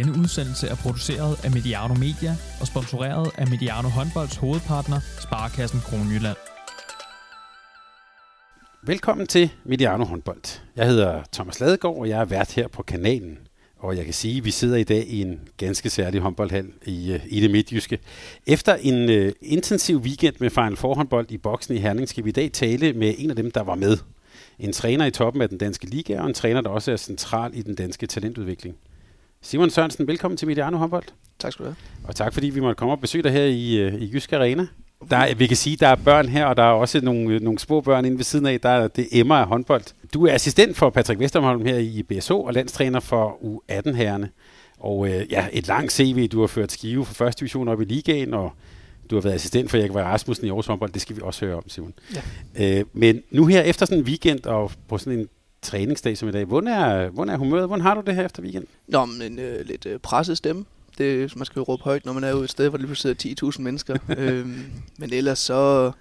Denne udsendelse er produceret af Mediano Media og sponsoreret af Mediano Håndbolds hovedpartner, Sparkassen Kronjylland. Velkommen til Mediano Håndbold. Jeg hedder Thomas Ladegaard, og jeg er vært her på kanalen. Og jeg kan sige, at vi sidder i dag i en ganske særlig håndboldhal i, øh, i det midtjyske. Efter en øh, intensiv weekend med Final Four håndbold i boksen i Herning, skal vi i dag tale med en af dem, der var med. En træner i toppen af den danske liga, og en træner, der også er central i den danske talentudvikling. Simon Sørensen, velkommen til Mediano Håndbold. Tak skal du have. Og tak fordi vi måtte komme og besøge dig her i, uh, i Jysk Arena. Der, er, vi kan sige, at der er børn her, og der er også nogle, nogle små børn inde ved siden af. Der er det emmer af håndbold. Du er assistent for Patrick Vesterholm her i BSO og landstræner for U18-herrene. Og øh, ja, et langt CV. Du har ført skive for første division op i ligaen, og du har været assistent for Jakob Rasmussen i Aarhus håndbold. Det skal vi også høre om, Simon. Ja. Øh, men nu her efter sådan en weekend og på sådan en træningsdag som i dag, hvordan er, hvordan er humøret? Hvordan har du det her efter weekend? Nå, men øh, lidt øh, presset stemme det, man skal jo råbe højt, når man er ude et sted, hvor der lige sidder 10.000 mennesker. øhm, men ellers så...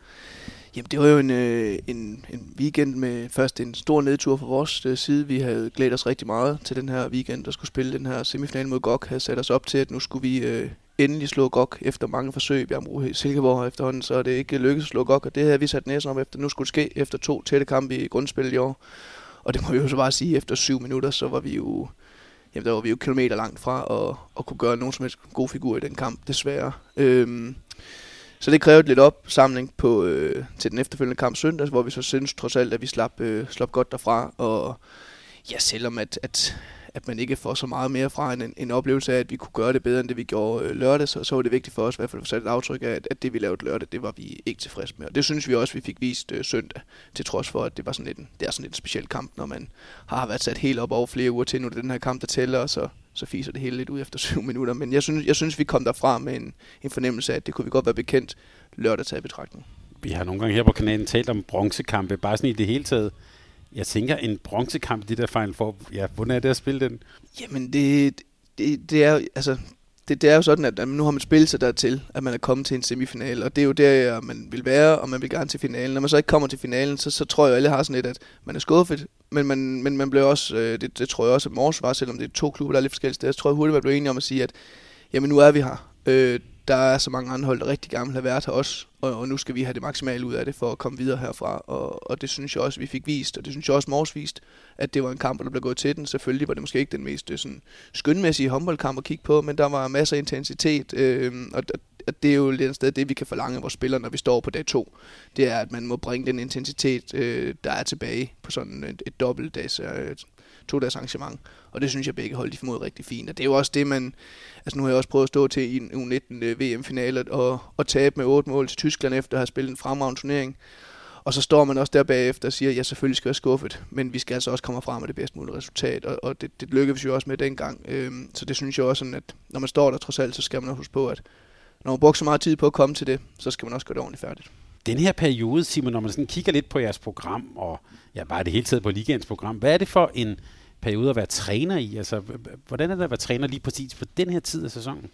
Jamen, det var jo en, øh, en, en weekend med først en stor nedtur fra vores øh, side. Vi havde glædet os rigtig meget til den her weekend, der skulle spille den her semifinal mod GOG. Havde sat os op til, at nu skulle vi øh, endelig slå GOG efter mange forsøg. Vi har brugt Silkeborg efterhånden, så det ikke lykkedes at slå GOG, og det havde vi sat næsen op efter. Nu skulle det ske efter to tætte kampe i grundspillet i år. Og det må vi jo så bare sige, efter syv minutter, så var vi jo jamen der var vi jo kilometer langt fra at, at kunne gøre nogen som helst god figur i den kamp, desværre. Øhm, så det krævede lidt opsamling på, øh, til den efterfølgende kamp søndag, hvor vi så synes trods alt, at vi slap, øh, slap godt derfra. Og ja, selvom at, at at man ikke får så meget mere fra en, en oplevelse af, at vi kunne gøre det bedre, end det vi gjorde øh, lørdag, så, så var det vigtigt for os i hvert fald at få sat et aftryk af, at, at det vi lavede lørdag, det var vi ikke tilfredse med. Og det synes vi også, vi fik vist øh, søndag, til trods for, at det var sådan lidt en, det er sådan lidt en speciel kamp, når man har været sat helt op over flere uger til, nu det den her kamp, der tæller, og så, så fiser det hele lidt ud efter syv minutter. Men jeg synes, jeg synes vi kom derfra med en, en fornemmelse af, at det kunne vi godt være bekendt lørdag taget i betragtning. Vi har nogle gange her på kanalen talt om bronzekampe, bare sådan i det hele taget. Jeg tænker, en bronzekamp, det der Final Four, ja, hvordan er det at spille den? Jamen, det, det, det er altså, det, det er jo sådan, at nu har man spillet sig dertil, at man er kommet til en semifinal, og det er jo der, man vil være, og man vil gerne til finalen. Når man så ikke kommer til finalen, så, så tror jeg, at alle har sådan lidt, at man er skuffet, men man, men man blev også, øh, det, det tror jeg også, at Mors var, selvom det er to klubber, der er lidt forskellige steder, så tror jeg hurtigt, man blev enige om at sige, at jamen nu er vi her. Øh, der er så mange andre hold, der rigtig gerne vil have været her også, og, og nu skal vi have det maksimale ud af det for at komme videre herfra, og, og det synes jeg også, vi fik vist, og det synes jeg også, Mors vist, at det var en kamp, der blev gået til den. Selvfølgelig var det måske ikke den mest øh, sådan, skønmæssige håndboldkamp at kigge på, men der var masser af intensitet, øh, og at det er jo lidt sted det, vi kan forlange af vores spillere, når vi står på dag to. Det er, at man må bringe den intensitet, øh, der er tilbage på sådan et, et dobbeltdags, øh, to-dages arrangement. Og det synes jeg begge hold, de formåede rigtig fint. Og det er jo også det, man... Altså nu har jeg også prøvet at stå til i en U19 øh, VM-finale og, og tabe med otte mål til Tyskland efter at have spillet en fremragende turnering. Og så står man også der bagefter og siger, at jeg selvfølgelig skal være skuffet, men vi skal altså også komme frem med det bedst mulige resultat, og, og det, det lykkedes jo også med dengang. Øhm, så det synes jeg også, sådan, at når man står der trods alt, så skal man også huske på, at når man bruger så meget tid på at komme til det, så skal man også gøre det ordentligt færdigt. Den her periode, Simon, når man sådan kigger lidt på jeres program, og ja, bare det hele taget på ligaens program, hvad er det for en periode at være træner i? Altså, hvordan er det at være træner lige præcis på den her tid af sæsonen?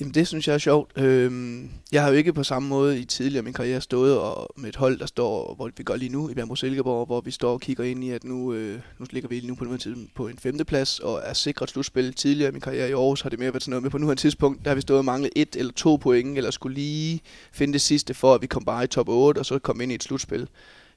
Jamen det synes jeg er sjovt. Øhm, jeg har jo ikke på samme måde i tidligere min karriere stået og med et hold, der står, hvor vi gør lige nu i Bjergbro Silkeborg, hvor vi står og kigger ind i, at nu, øh, nu ligger vi lige nu på, tid på en femteplads og er sikret slutspil. Tidligere i min karriere i Aarhus har det mere været sådan noget med på nu tidspunkt, der har vi stået og manglet et eller to point, eller skulle lige finde det sidste for, at vi kom bare i top 8 og så kom ind i et slutspil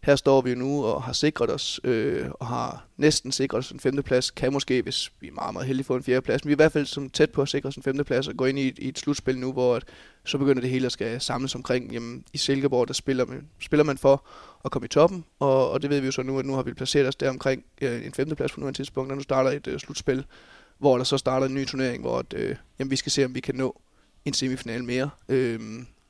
her står vi jo nu og har sikret os, øh, og har næsten sikret os en femteplads. Kan måske, hvis vi er meget, meget heldige, få en fjerdeplads. Men vi er i hvert fald som tæt på at sikre os en femteplads og gå ind i et, i et slutspil nu, hvor at, så begynder det hele at skal samles omkring. Jamen, I Silkeborg, der spiller man, spiller man for at komme i toppen, og, og det ved vi jo så nu, at nu har vi placeret os der omkring øh, en femteplads på nuværende tidspunkt, og nu starter et øh, slutspil, hvor der så starter en ny turnering, hvor at, øh, jamen, vi skal se, om vi kan nå en semifinal mere. Øh,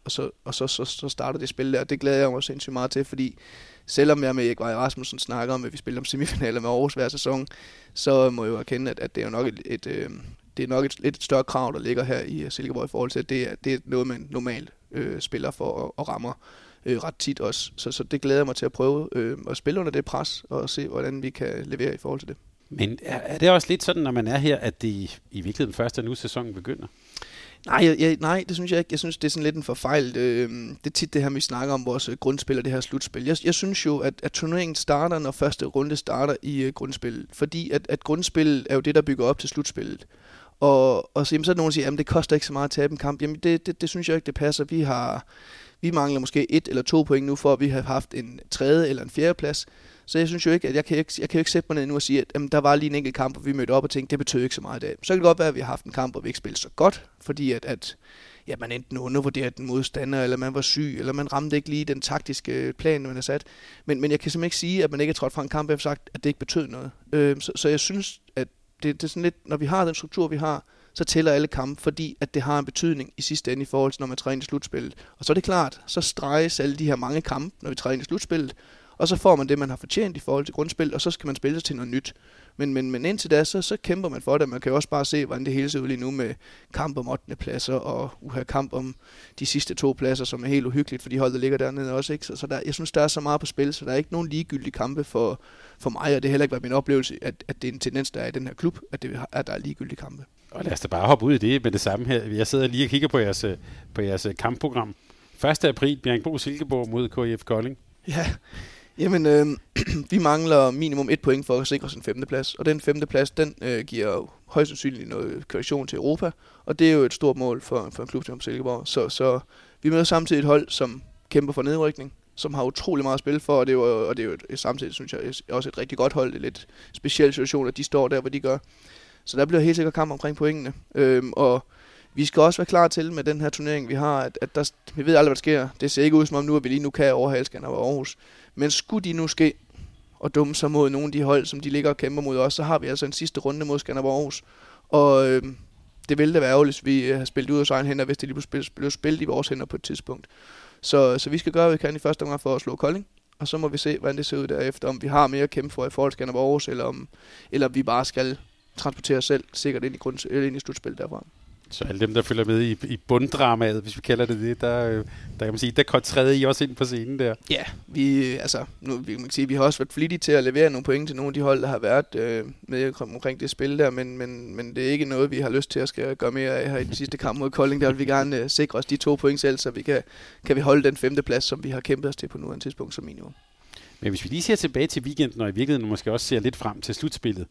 og så, og så, så, så starter det spil der. Det glæder jeg mig sindssygt meget til, fordi selvom jeg med Erik Vej Rasmussen snakker om, at vi spiller om semifinaler med Aarhus hver sæson, så må jeg jo erkende, at, at det er jo nok et, et, øh, det er nok et lidt større krav, der ligger her i øh, Silkeborg i forhold til, at det er, det er noget, man normalt øh, spiller for og, og rammer øh, ret tit også. Så, så det glæder jeg mig til at prøve øh, at spille under det pres og se, hvordan vi kan levere i forhold til det. Men er, er det også lidt sådan, når man er her, at det i, i virkeligheden først er nu sæsonen begynder? Nej, jeg, jeg, nej, det synes jeg ikke. Jeg synes, det er sådan lidt en forfejl. Øh, det er tit det her, vi snakker om vores øh, grundspil og det her slutspil. Jeg, jeg synes jo, at, at turneringen starter, når første runde starter i øh, uh, grundspillet. Fordi at, at grundspillet er jo det, der bygger op til slutspillet. Og, og så, jamen, så er der nogen, der siger, at det koster ikke så meget at tabe en kamp. Jamen det, det, det synes jeg ikke, det passer. Vi har vi mangler måske et eller to point nu, for at vi har haft en tredje eller en fjerde plads. Så jeg synes jo ikke, at jeg kan ikke, jeg kan ikke sætte mig ned nu og sige, at jamen, der var lige en enkelt kamp, hvor vi mødte op og tænkte, det betød ikke så meget i dag. Så kan det godt være, at vi har haft en kamp, hvor vi ikke spillede så godt, fordi at, at ja, man enten undervurderede den modstander, eller man var syg, eller man ramte ikke lige den taktiske plan, man har sat. Men, men jeg kan simpelthen ikke sige, at man ikke er trådt fra en kamp efter sagt, at det ikke betød noget. Øh, så, så jeg synes, at det, det er sådan lidt, når vi har den struktur, vi har, så tæller alle kampe, fordi at det har en betydning i sidste ende i forhold til, når man træner i slutspillet. Og så er det klart, så streges alle de her mange kampe, når vi træner i slutspillet, og så får man det, man har fortjent i forhold til grundspil, og så skal man spille sig til noget nyt. Men, men, men indtil da, så, så kæmper man for det. Man kan jo også bare se, hvordan det hele ser ud lige nu med kamp om 8. pladser, og uha, kamp om de sidste to pladser, som er helt uhyggeligt for de hold, der ligger dernede også. Ikke? Så, så der, jeg synes, der er så meget på spil, så der er ikke nogen ligegyldige kampe for, for mig, og det har heller ikke været min oplevelse, at, at det er en tendens, der er i den her klub, at, det, at der er ligegyldige kampe. Og lad os da bare hoppe ud i det med det samme her. Jeg sidder lige og kigger på jeres, på jeres kampprogram. 1. april, Bjergbro Silkeborg mod KF Kolding. Ja, Jamen, øh, vi mangler minimum et point for at sikre os en femteplads, og den femteplads, den øh, giver højst sandsynligt noget kvalifikation til Europa, og det er jo et stort mål for, for en klub som Silkeborg. Så, så vi møder samtidig et hold, som kæmper for nedrykning, som har utrolig meget at spille for, og det er jo, og det er jo et, samtidig, synes jeg, også et rigtig godt hold. Det er lidt speciel situation, at de står der, hvor de gør. Så der bliver helt sikkert kamp omkring pointene. Øhm, og vi skal også være klar til med den her turnering, vi har, at, at der, vi ved aldrig, hvad der sker. Det ser ikke ud som om nu, at vi lige nu kan overhale Skanderborg og Aarhus. Men skulle de nu ske og dumme sig mod nogle af de hold, som de ligger og kæmper mod os, så har vi altså en sidste runde mod Skanderborg Aarhus. Og øh, det ville da være ærgerligt, hvis vi øh, har spillet ud af egen hænder, hvis det lige blev spillet, blev spillet i vores hænder på et tidspunkt. Så, så vi skal gøre, hvad vi kan i første omgang for at slå Kolding. Og så må vi se, hvordan det ser ud derefter. Om vi har mere at kæmpe for i forhold til Skanderborg Aarhus, eller om eller vi bare skal transportere os selv sikkert ind i, grund, eller ind i slutspillet derfra. Så alle dem, der følger med i, i bunddramaet, hvis vi kalder det det, der, øh, der kan man sige, der kontræder I også ind på scenen der. Ja, vi, altså, nu, vi, man kan sige, vi har også været flittige til at levere nogle point til nogle af de hold, der har været øh, med omkring det spil der, men, men, men det er ikke noget, vi har lyst til at skal gøre mere af her i den sidste kamp mod Kolding. Der vil vi gerne øh, sikre os de to point selv, så vi kan, kan vi holde den femte plads, som vi har kæmpet os til på nuværende tidspunkt som minimum. Men hvis vi lige ser tilbage til weekenden, og i virkeligheden måske også ser lidt frem til slutspillet,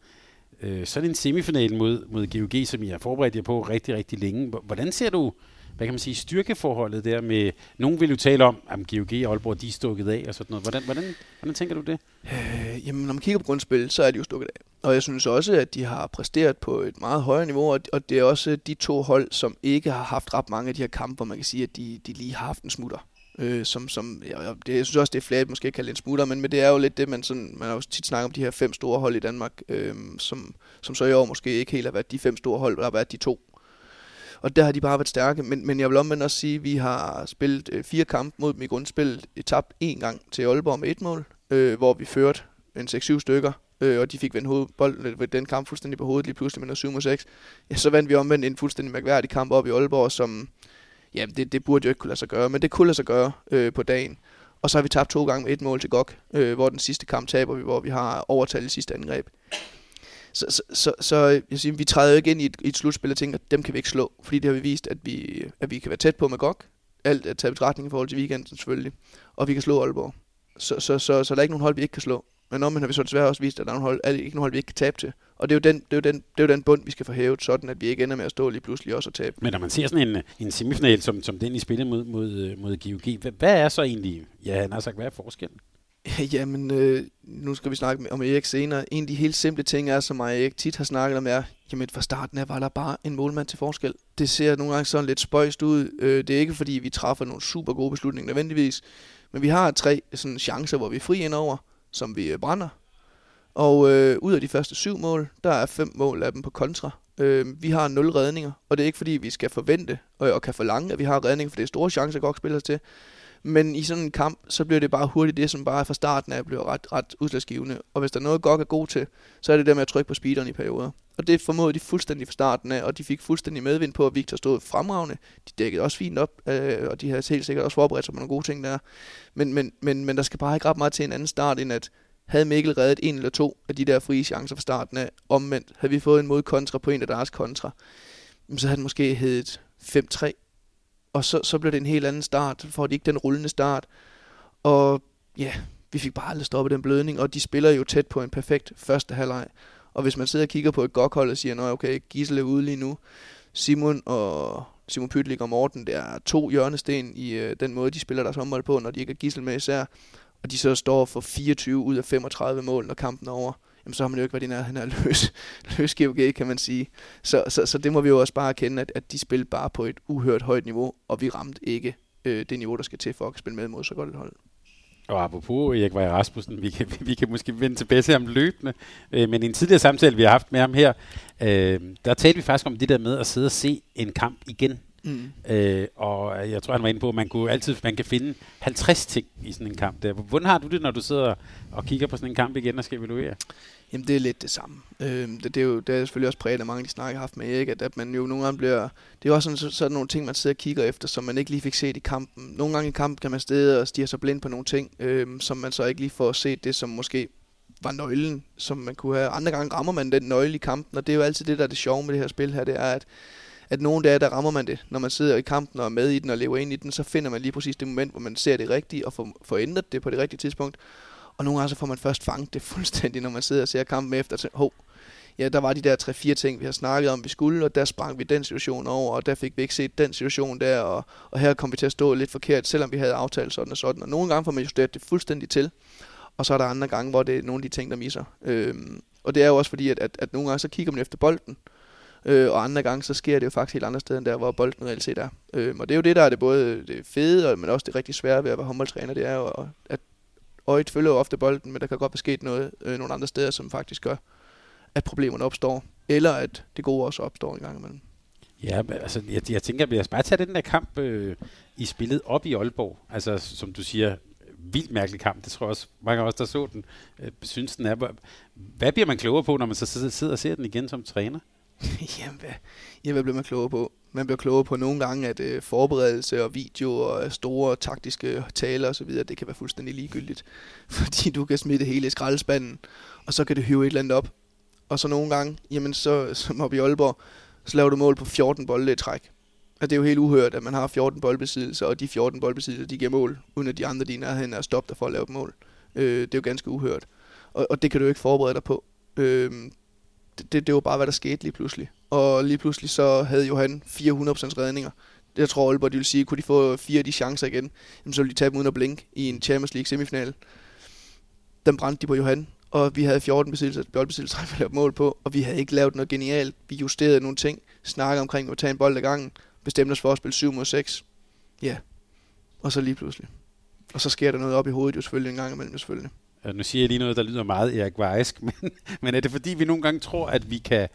øh, så en semifinal mod, mod GOG, som I har forberedt jer på rigtig, rigtig længe. Hvordan ser du, hvad kan man sige, styrkeforholdet der med, nogen vil jo tale om, at GOG og Aalborg, de er stukket af og sådan noget. Hvordan, hvordan, hvordan tænker du det? Øh, jamen, når man kigger på grundspil, så er de jo stukket af. Og jeg synes også, at de har præsteret på et meget højere niveau, og det er også de to hold, som ikke har haft ret mange af de her kampe, hvor man kan sige, at de, de lige har haft en smutter øh, som, som ja, det, jeg synes også, det er flat, måske kalde en smutter, men, men det er jo lidt det, man, sådan, man har jo tit snakket om de her fem store hold i Danmark, øh, som, som så i år måske ikke helt har været de fem store hold, der har været de to. Og der har de bare været stærke, men, men jeg vil omvendt også sige, at vi har spillet øh, fire kampe mod dem i grundspillet, tabt en gang til Aalborg med et mål, øh, hvor vi førte en 6-7 stykker, øh, og de fik vendt hovedbolden, ved øh, den kamp fuldstændig på hovedet lige pludselig med 7 6. Ja, så vandt vi omvendt en fuldstændig mærkværdig kamp op i Aalborg, som, jamen det, det burde jo ikke kunne lade sig gøre, men det kunne lade sig gøre øh, på dagen. Og så har vi tabt to gange med et mål til GOG, øh, hvor den sidste kamp taber vi, hvor vi har overtalt det sidste angreb. Så, så, så, så jeg siger, vi træder jo ikke ind i et, i et slutspil og tænker, at dem kan vi ikke slå, fordi det har vi vist, at vi, at vi kan være tæt på med GOG. Alt er taget betragtning i forhold til weekenden selvfølgelig, og vi kan slå Aalborg. Så, så, så, så der er ikke nogen hold, vi ikke kan slå. Men om man har vi så desværre også vist, at der er, hold, er ikke nogen hold, vi ikke kan tabe til. Og det er, jo den, det, er jo den, det er jo den bund, vi skal få hævet, sådan at vi ikke ender med at stå lige pludselig også og tabe. Men når man ser sådan en, en semifinal, som, som den I spiller mod, mod, mod GOG, hvad, hvad er så egentlig, ja, han har sagt, hvad er forskellen? Jamen, øh, nu skal vi snakke om Erik senere. En af de helt simple ting er, som Erik tit har snakket om, er, jamen fra starten af var der bare en målmand til forskel. Det ser nogle gange sådan lidt spøjst ud. Øh, det er ikke fordi, vi træffer nogle super gode beslutninger nødvendigvis, men vi har tre sådan, chancer, hvor vi er fri indover, som vi øh, brænder. Og øh, ud af de første syv mål, der er fem mål af dem på kontra. Øh, vi har nul redninger, og det er ikke fordi, vi skal forvente og, og kan forlange, at vi har redninger, for det er store chancer, godt spiller til. Men i sådan en kamp, så bliver det bare hurtigt det, som bare fra starten af bliver ret, ret udslagsgivende. Og hvis der er noget, godt er god til, så er det der med at trykke på speederen i perioder. Og det formåede de fuldstændig fra starten af, og de fik fuldstændig medvind på, at Victor stod fremragende. De dækkede også fint op, øh, og de har helt sikkert også forberedt sig på nogle gode ting der. Men, men, men, men der skal bare ikke ret meget til en anden start, end at havde Mikkel reddet en eller to af de der frie chancer fra starten af, omvendt, havde vi fået en modkontra på en af deres kontra, så havde den måske heddet 5-3. Og så, så blev det en helt anden start, for de ikke den rullende start. Og ja, vi fik bare aldrig stoppet den blødning, og de spiller jo tæt på en perfekt første halvleg. Og hvis man sidder og kigger på et godt hold og siger, at okay, Gisel er ude lige nu, Simon og Simon Pytlik og Morten, der er to hjørnesten i øh, den måde, de spiller deres håndbold på, når de ikke er Gisel med især. Og de så står for 24 ud af 35 mål, når kampen er over jamen så har man jo ikke været i nærheden af løs, løs GOG, kan man sige. Så, så, så det må vi jo også bare erkende, at, at de spillede bare på et uhørt højt niveau, og vi ramte ikke øh, det niveau, der skal til for at spille med mod så godt et hold. Og apropos Erik Vej Rasmussen, vi kan, vi kan måske vende tilbage til ham løbende, øh, men i en tidligere samtale, vi har haft med ham her, øh, der talte vi faktisk om det der med at sidde og se en kamp igen. Mm. Øh, og jeg tror, han var inde på, at man, kunne altid, man kan finde 50 ting i sådan en kamp. Der. Hvordan har du det, når du sidder og kigger på sådan en kamp igen og skal evaluere? Jamen, det er lidt det samme. Øh, det, det, er jo det er selvfølgelig også præget af mange af de snakker, jeg har haft med Erik, at, at man jo nogle gange bliver... Det er også sådan, sådan nogle ting, man sidder og kigger efter, som man ikke lige fik set i kampen. Nogle gange i kampen kan man stede og stige sig blind på nogle ting, øh, som man så ikke lige får set det, som måske var nøglen, som man kunne have. Andre gange rammer man den nøgle i kampen, og det er jo altid det, der er det sjove med det her spil her, det er, at at nogle dage, der rammer man det. Når man sidder i kampen og er med i den og lever ind i den, så finder man lige præcis det moment, hvor man ser det rigtige og får, får ændret det på det rigtige tidspunkt. Og nogle gange så får man først fanget det fuldstændig, når man sidder og ser kampen efter, og hov, ja, der var de der tre-fire ting, vi har snakket om, vi skulle, og der sprang vi den situation over, og der fik vi ikke set den situation der, og, og her kom vi til at stå lidt forkert, selvom vi havde aftalt sådan og sådan. Og nogle gange får man justeret det fuldstændig til, og så er der andre gange, hvor det er nogle af de ting, der misser. Øhm, og det er jo også fordi, at, at, at nogle gange så kigger man efter bolden, Øh, øh, og andre gange, så sker det jo faktisk helt andre steder, end der, hvor bolden reelt set er. Øh, og det er jo det, der er det både det fede, men også det rigtig svære ved at være håndboldtræner, det er jo, at øjet følger jo ofte bolden, men der kan godt være sket noget øh, nogle andre steder, som faktisk gør, at problemerne opstår, eller at det gode også opstår en gang imellem. Ja, men altså, jeg, jeg tænker, at jeg bare tage den der kamp øh, i spillet op i Aalborg. Altså, som du siger, vildt mærkelig kamp. Det tror jeg også, mange af os, der så den, øh, synes den er. Hvad bliver man klogere på, når man så sidder og ser den igen som træner? Jamen, hvad, jamen, hvad bliver man klogere på? Man bliver klogere på nogle gange, at øh, forberedelse og video og øh, store taktiske taler osv., det kan være fuldstændig ligegyldigt. Fordi du kan smide det hele i skraldespanden, og så kan det hive et eller andet op. Og så nogle gange, jamen så, som op i Aalborg, så laver du mål på 14 bolde i træk. Og det er jo helt uhørt, at man har 14 boldbesiddelser, og de 14 boldbesiddelser, de giver mål, uden at de andre dine er er stoppet for at lave et mål. Øh, det er jo ganske uhørt. Og, og det kan du jo ikke forberede dig på. Øh, det, det var bare, hvad der skete lige pludselig. Og lige pludselig så havde Johan 400% redninger. Jeg tror Aalborg, de vil sige, kunne de få fire af de chancer igen, så ville de tabe uden at blinke i en Champions League semifinal. Den brændte de på Johan, og vi havde 14 besiddelser, boldbesiddelser, vi lavede mål på, og vi havde ikke lavet noget genialt. Vi justerede nogle ting, snakkede omkring at tage en bold ad gangen, bestemte os for at spille 7 mod 6. Ja, og så lige pludselig. Og så sker der noget op i hovedet jo selvfølgelig en gang imellem selvfølgelig. Øh, nu siger jeg lige noget, der lyder meget Erik Weisk, men, men er det fordi, vi nogle gange tror, at vi kan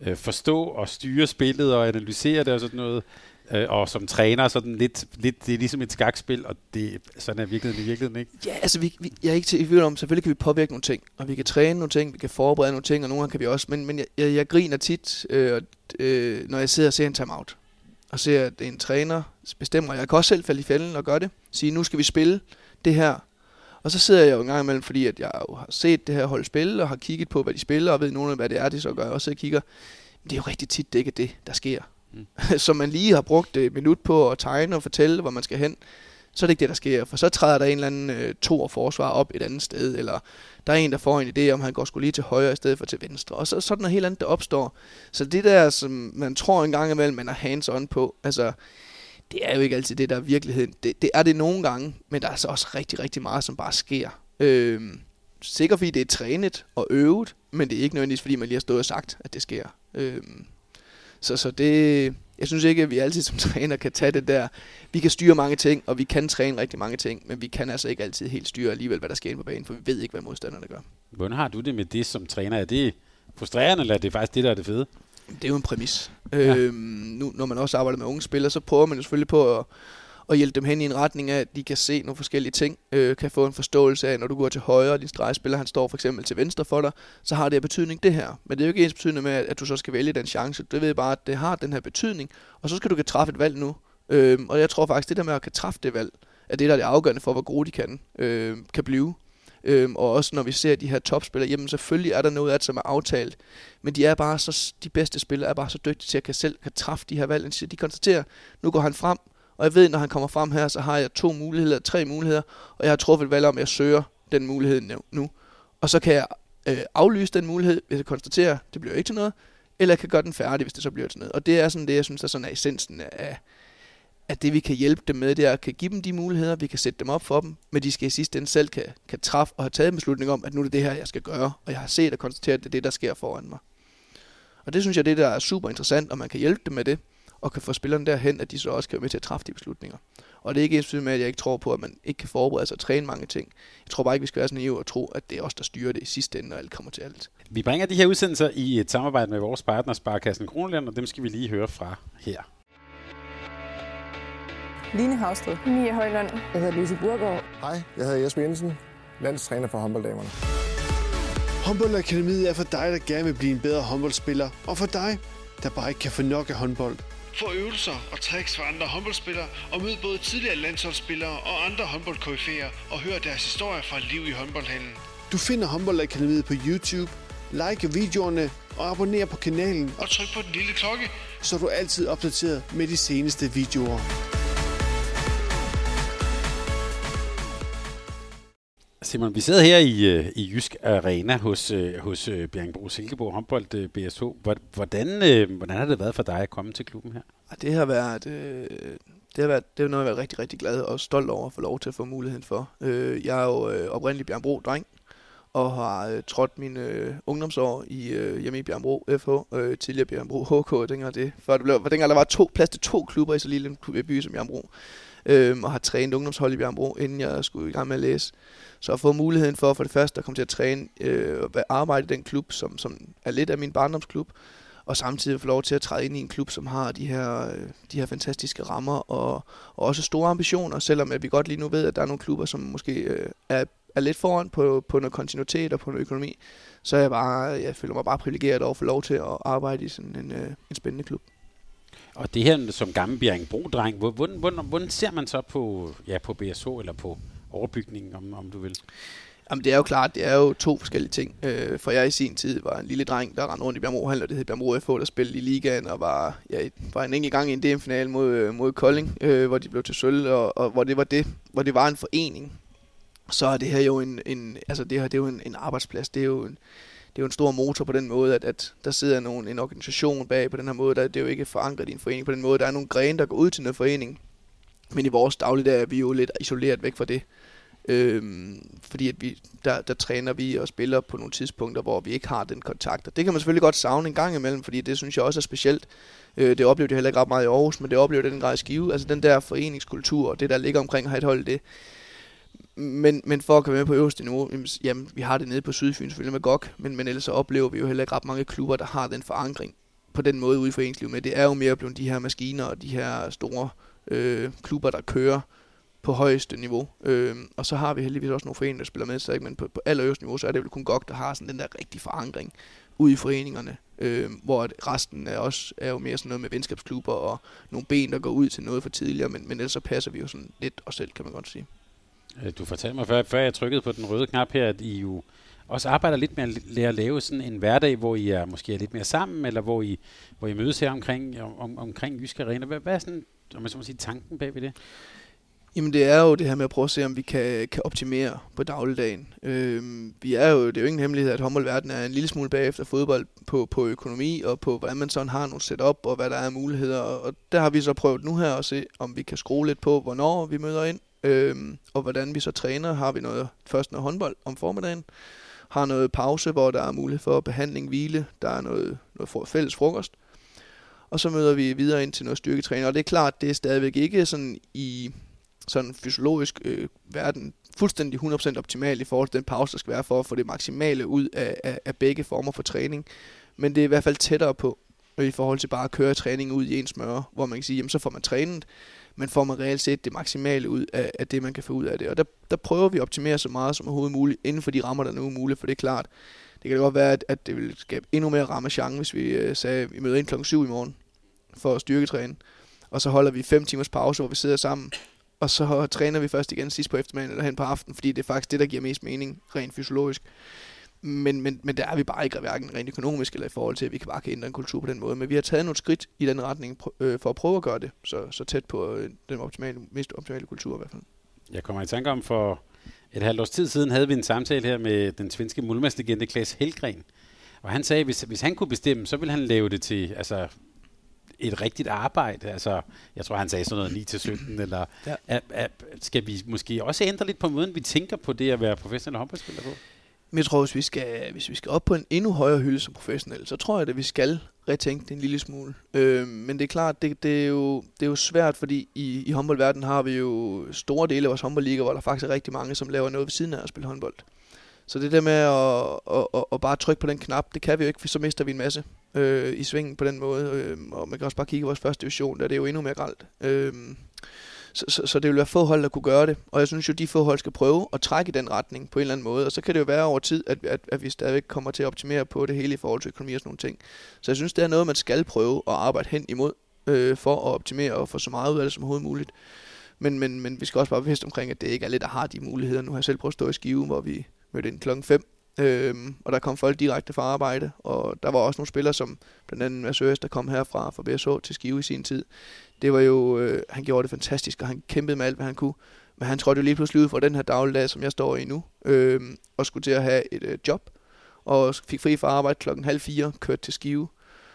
øh, forstå og styre spillet og analysere det og sådan noget, øh, og som træner sådan lidt, lidt, det er ligesom et skakspil, og det, sådan er virkeligheden i virkeligheden, ikke? Ja, altså vi, vi, jeg er ikke til i tvivl om, selvfølgelig kan vi påvirke nogle ting, og vi kan træne nogle ting, vi kan forberede nogle ting, og nogle gange kan vi også, men, men jeg, jeg, jeg griner tit, øh, øh, når jeg sidder og ser en timeout, og ser, at en træner bestemmer, jeg kan også selv falde i fælden og gøre det, sige, nu skal vi spille det her, og så sidder jeg jo en gang imellem, fordi at jeg jo har set det her hold spille, og har kigget på, hvad de spiller, og ved nogen af, hvad det er, de så gør. Og så kigger, men det er jo rigtig tit, det ikke er det, der sker. Mm. så man lige har brugt et minut på at tegne og fortælle, hvor man skal hen, så er det ikke det, der sker. For så træder der en eller anden øh, to forsvar op et andet sted, eller der er en, der får en idé om, han går skulle lige til højre i stedet for til venstre. Og så sådan noget helt andet, der opstår. Så det der, som man tror en gang imellem, man er hands-on på, altså det er jo ikke altid det, der er virkeligheden. Det, det er det nogle gange, men der er så også rigtig, rigtig meget, som bare sker. Øh, sikkert fordi det er trænet og øvet, men det er ikke nødvendigvis, fordi man lige har stået og sagt, at det sker. Øh, så, så det, jeg synes ikke, at vi altid som træner kan tage det der. Vi kan styre mange ting, og vi kan træne rigtig mange ting, men vi kan altså ikke altid helt styre alligevel, hvad der sker på banen, for vi ved ikke, hvad modstanderne gør. Hvordan har du det med det som træner? Er det frustrerende, eller er det faktisk det, der er det fede? Det er jo en præmis. Ja. Øhm, nu, når man også arbejder med unge spillere, så prøver man jo selvfølgelig på at, at hjælpe dem hen i en retning af, at de kan se nogle forskellige ting, øh, kan få en forståelse af, når du går til højre, og din stregspiller, han står for eksempel til venstre for dig, så har det betydning det her. Men det er jo ikke ens betydning med, at du så skal vælge den chance. Du ved bare, at det har den her betydning, og så skal du kan træffe et valg nu. Øhm, og jeg tror faktisk, det der med at kan træffe det valg, er det, der er det afgørende for, hvor gode de kan, øh, kan blive. Øhm, og også når vi ser de her topspillere, jamen selvfølgelig er der noget af det, som er aftalt. Men de er bare så, de bedste spillere er bare så dygtige til at kan selv kan træffe de her valg. De konstaterer, nu går han frem, og jeg ved, når han kommer frem her, så har jeg to muligheder, tre muligheder, og jeg har truffet valg om, at jeg søger den mulighed nu. Og så kan jeg øh, aflyse den mulighed, hvis jeg konstaterer, at det bliver ikke til noget, eller jeg kan gøre den færdig, hvis det så bliver til noget. Og det er sådan det, jeg synes, der sådan er essensen af, at det vi kan hjælpe dem med, det er at kan give dem de muligheder, vi kan sætte dem op for dem, men de skal i sidste ende selv kan, kan træffe og have taget en beslutning om, at nu er det det her, jeg skal gøre, og jeg har set og konstateret, at det er det, der sker foran mig. Og det synes jeg, det der er super interessant, og man kan hjælpe dem med det, og kan få spillerne derhen, at de så også kan være med til at træffe de beslutninger. Og det er ikke ens med, at jeg ikke tror på, at man ikke kan forberede sig og træne mange ting. Jeg tror bare ikke, vi skal være så naive og tro, at det er os, der styrer det i sidste ende, når alt kommer til alt. Vi bringer de her udsendelser i et samarbejde med vores partner Sparkassen Kronland, og dem skal vi lige høre fra her. Line Havsted. Mia Højlund. Jeg hedder Lise Burgaard. Hej, jeg hedder Jesper Jensen, landstræner for håndbolddamerne. Håndboldakademiet er for dig, der gerne vil blive en bedre håndboldspiller, og for dig, der bare ikke kan få nok af håndbold. Få øvelser og tricks fra andre håndboldspillere, og mød både tidligere landsholdsspillere og andre håndboldkoryfæer, og hør deres historier fra liv i håndboldhallen. Du finder Håndboldakademiet på YouTube, like videoerne og abonner på kanalen, og tryk på den lille klokke, så du er altid opdateret med de seneste videoer. Simon, vi sidder her i, øh, i Jysk Arena hos, øh, hos øh, Bjergbro Silkeborg håndbold øh, BSH. Hvordan, hvordan har det været for dig at komme til klubben her? Det har været, det har været, det er noget, jeg har været rigtig, rigtig glad og stolt over at få lov til at få muligheden for. Jeg er jo oprindelig Bjergbro dreng, og har trådt mine ungdomsår i hjemme i Bjergbro FH, tidligere Bjergbro HK, dengang, det, før det blev, dengang der var to, plads til to klubber i så lille en by som Bjergbro øhm, og har trænet ungdomshold i Bjergbro, inden jeg skulle i gang med at læse. Så har fået muligheden for for det første at komme til at træne øh, og arbejde i den klub, som, som er lidt af min barndomsklub, og samtidig få lov til at træde ind i en klub, som har de her, øh, de her fantastiske rammer og, og også store ambitioner, selvom at vi godt lige nu ved, at der er nogle klubber, som måske øh, er, er lidt foran på, på noget kontinuitet og på noget økonomi, så jeg, bare, jeg føler mig bare privilegeret over at få lov til at arbejde i sådan en, øh, en spændende klub. Og det her som gammel Bjerringbro-dreng, hvordan, hvordan, hvordan ser man så på, ja, på BSH eller på overbygningen, om, om du vil? Jamen det er jo klart, det er jo to forskellige ting. Øh, for jeg i sin tid var en lille dreng, der rendte rundt i Bjergbro Hall, og det hed Bjergbro FH, der spillede i ligaen, og var, ja, var en enkelt gang i en DM-finale mod, øh, mod Kolding, øh, hvor de blev til sølv, og, og, hvor det var det, hvor det var en forening. Så er det her jo en, en altså det her, det er jo en, en arbejdsplads, det er jo en, det er jo en stor motor på den måde, at, at der sidder nogen, en organisation bag på den her måde. Der, det er jo ikke forankret i en forening på den måde. Der er nogle grene, der går ud til noget forening. Men i vores dagligdag er vi jo lidt isoleret væk fra det. Øhm, fordi at vi, der, der træner vi og spiller på nogle tidspunkter, hvor vi ikke har den kontakt. Og det kan man selvfølgelig godt savne en gang imellem, fordi det synes jeg også er specielt. Øh, det oplevede jeg heller ikke ret meget i Aarhus, men det oplevede den grad i Skive. Altså den der foreningskultur og det, der ligger omkring at have et hold, det, men, men for at komme med på øverste niveau, jamen, vi har det nede på Sydfyn selvfølgelig med GOG, men, men ellers så oplever vi jo heller ikke ret mange klubber, der har den forankring på den måde ude i foreningslivet. Men det er jo mere blevet de her maskiner og de her store øh, klubber, der kører på højeste niveau. Øh, og så har vi heldigvis også nogle foreninger, der spiller med, så ikke? men på, på allerøverste niveau, så er det vel kun GOG, der har sådan den der rigtige forankring ude i foreningerne, øh, hvor resten er også er jo mere sådan noget med venskabsklubber og nogle ben, der går ud til noget for tidligere, men, men ellers så passer vi jo sådan lidt os selv, kan man godt sige. Øh, du fortalte mig før, før jeg trykkede på den røde knap her, at I jo også arbejder lidt med at lære at lave sådan en hverdag, hvor I er måske er lidt mere sammen, eller hvor I, hvor I mødes her omkring, om, omkring Jysk Arena. Hvad, hvad er sådan, om man så må sige, tanken bag ved det? Jamen det er jo det her med at prøve at se, om vi kan, kan optimere på dagligdagen. Øhm, vi er jo, det er jo ingen hemmelighed, at håndboldverdenen er en lille smule bagefter fodbold på, på økonomi og på, hvordan man sådan har nogle setup og hvad der er muligheder. Og der har vi så prøvet nu her at se, om vi kan skrue lidt på, hvornår vi møder ind, Øhm, og hvordan vi så træner, har vi noget først noget håndbold om formiddagen, har noget pause, hvor der er mulighed for behandling, hvile, der er noget, noget fælles frokost, og så møder vi videre ind til noget styrketræning. Og det er klart, det er stadigvæk ikke sådan i sådan fysiologisk øh, verden fuldstændig 100% optimalt i forhold til den pause, der skal være for at få det maksimale ud af, af, af begge former for træning. Men det er i hvert fald tættere på, i forhold til bare at køre træning ud i en smør, hvor man kan sige, jamen så får man trænet, men får man reelt set det maksimale ud af, af det, man kan få ud af det. Og der, der prøver vi at optimere så meget som overhovedet muligt, inden for de rammer, der nu er muligt, for det er klart, det kan godt være, at, at det vil skabe endnu mere rammechance, hvis vi øh, sagde, at vi møder ind klokken 7 i morgen for at styrketræne, og så holder vi 5 timers pause, hvor vi sidder sammen, og så træner vi først igen sidst på eftermiddagen eller hen på aften, fordi det er faktisk det, der giver mest mening rent fysiologisk. Men, men, men der er vi bare ikke hverken rent økonomisk eller i forhold til, at vi kan bare kan ændre en kultur på den måde. Men vi har taget nogle skridt i den retning øh, for at prøve at gøre det så, så tæt på øh, den optimale, mest optimale kultur i hvert fald. Jeg kommer i tanke om for, et halvt års tid siden havde vi en samtale her med den svenske muldmandslegende Klaas Helgren. Og han sagde, at hvis, hvis han kunne bestemme, så ville han lave det til altså, et rigtigt arbejde. Altså, jeg tror, han sagde sådan noget 9 til 17. Eller, Ja. er, er, skal vi måske også ændre lidt på måden, vi tænker på det at være professionel håndboldspiller på? Men jeg tror, hvis vi, skal, hvis vi skal op på en endnu højere hylde som professionel, så tror jeg, at vi skal retænke det en lille smule. Øh, men det er klart, det, det, er jo, det er jo svært, fordi i, i håndboldverdenen har vi jo store dele af vores håndboldliga, hvor der faktisk er rigtig mange, som laver noget ved siden af at spille håndbold. Så det der med at, at, at, at bare trykke på den knap, det kan vi jo ikke, for så mister vi en masse øh, i svingen på den måde. Øh, og man kan også bare kigge i vores første division, der er det jo endnu mere gralt. Øh, så, så, så det vil være få hold, der kunne gøre det. Og jeg synes jo, de få hold skal prøve at trække i den retning på en eller anden måde. Og så kan det jo være over tid, at, at, at vi stadigvæk kommer til at optimere på det hele i forhold til økonomi og sådan nogle ting. Så jeg synes, det er noget, man skal prøve at arbejde hen imod, øh, for at optimere og få så meget ud af det som overhovedet muligt. Men, men, men vi skal også bare bevidst omkring, at det ikke er alle, der har de muligheder. Nu har jeg selv prøvet at stå i Skive, hvor vi mødte ind klokken 5. Øhm, og der kom folk direkte fra arbejde, og der var også nogle spillere, som blandt andet Mads der kom herfra fra BSH til Skive i sin tid. Det var jo, øh, han gjorde det fantastisk, og han kæmpede med alt, hvad han kunne. Men han trådte jo lige pludselig ud fra den her dagligdag, som jeg står i nu, øh, og skulle til at have et øh, job, og fik fri fra arbejde klokken halv fire, kørte til Skive,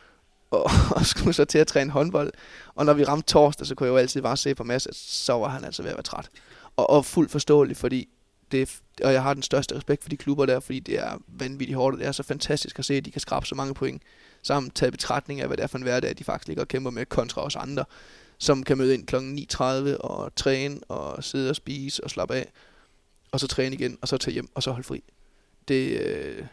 og, og skulle så til at træne håndbold. Og når vi ramte torsdag, så kunne jeg jo altid bare se på Mads, at så var han altså ved at være træt. Og, og fuldt forståeligt, fordi det, og jeg har den største respekt for de klubber der, fordi det er vanvittigt hårdt, og det er så fantastisk at se, at de kan skrabe så mange point, sammen taget betragtning af, hvad det er for en hverdag, de faktisk ligger og kæmper med kontra os andre, som kan møde ind kl. 9.30 og træne og sidde og spise og slappe af, og så træne igen, og så tage hjem, og så holde fri. Det, øh,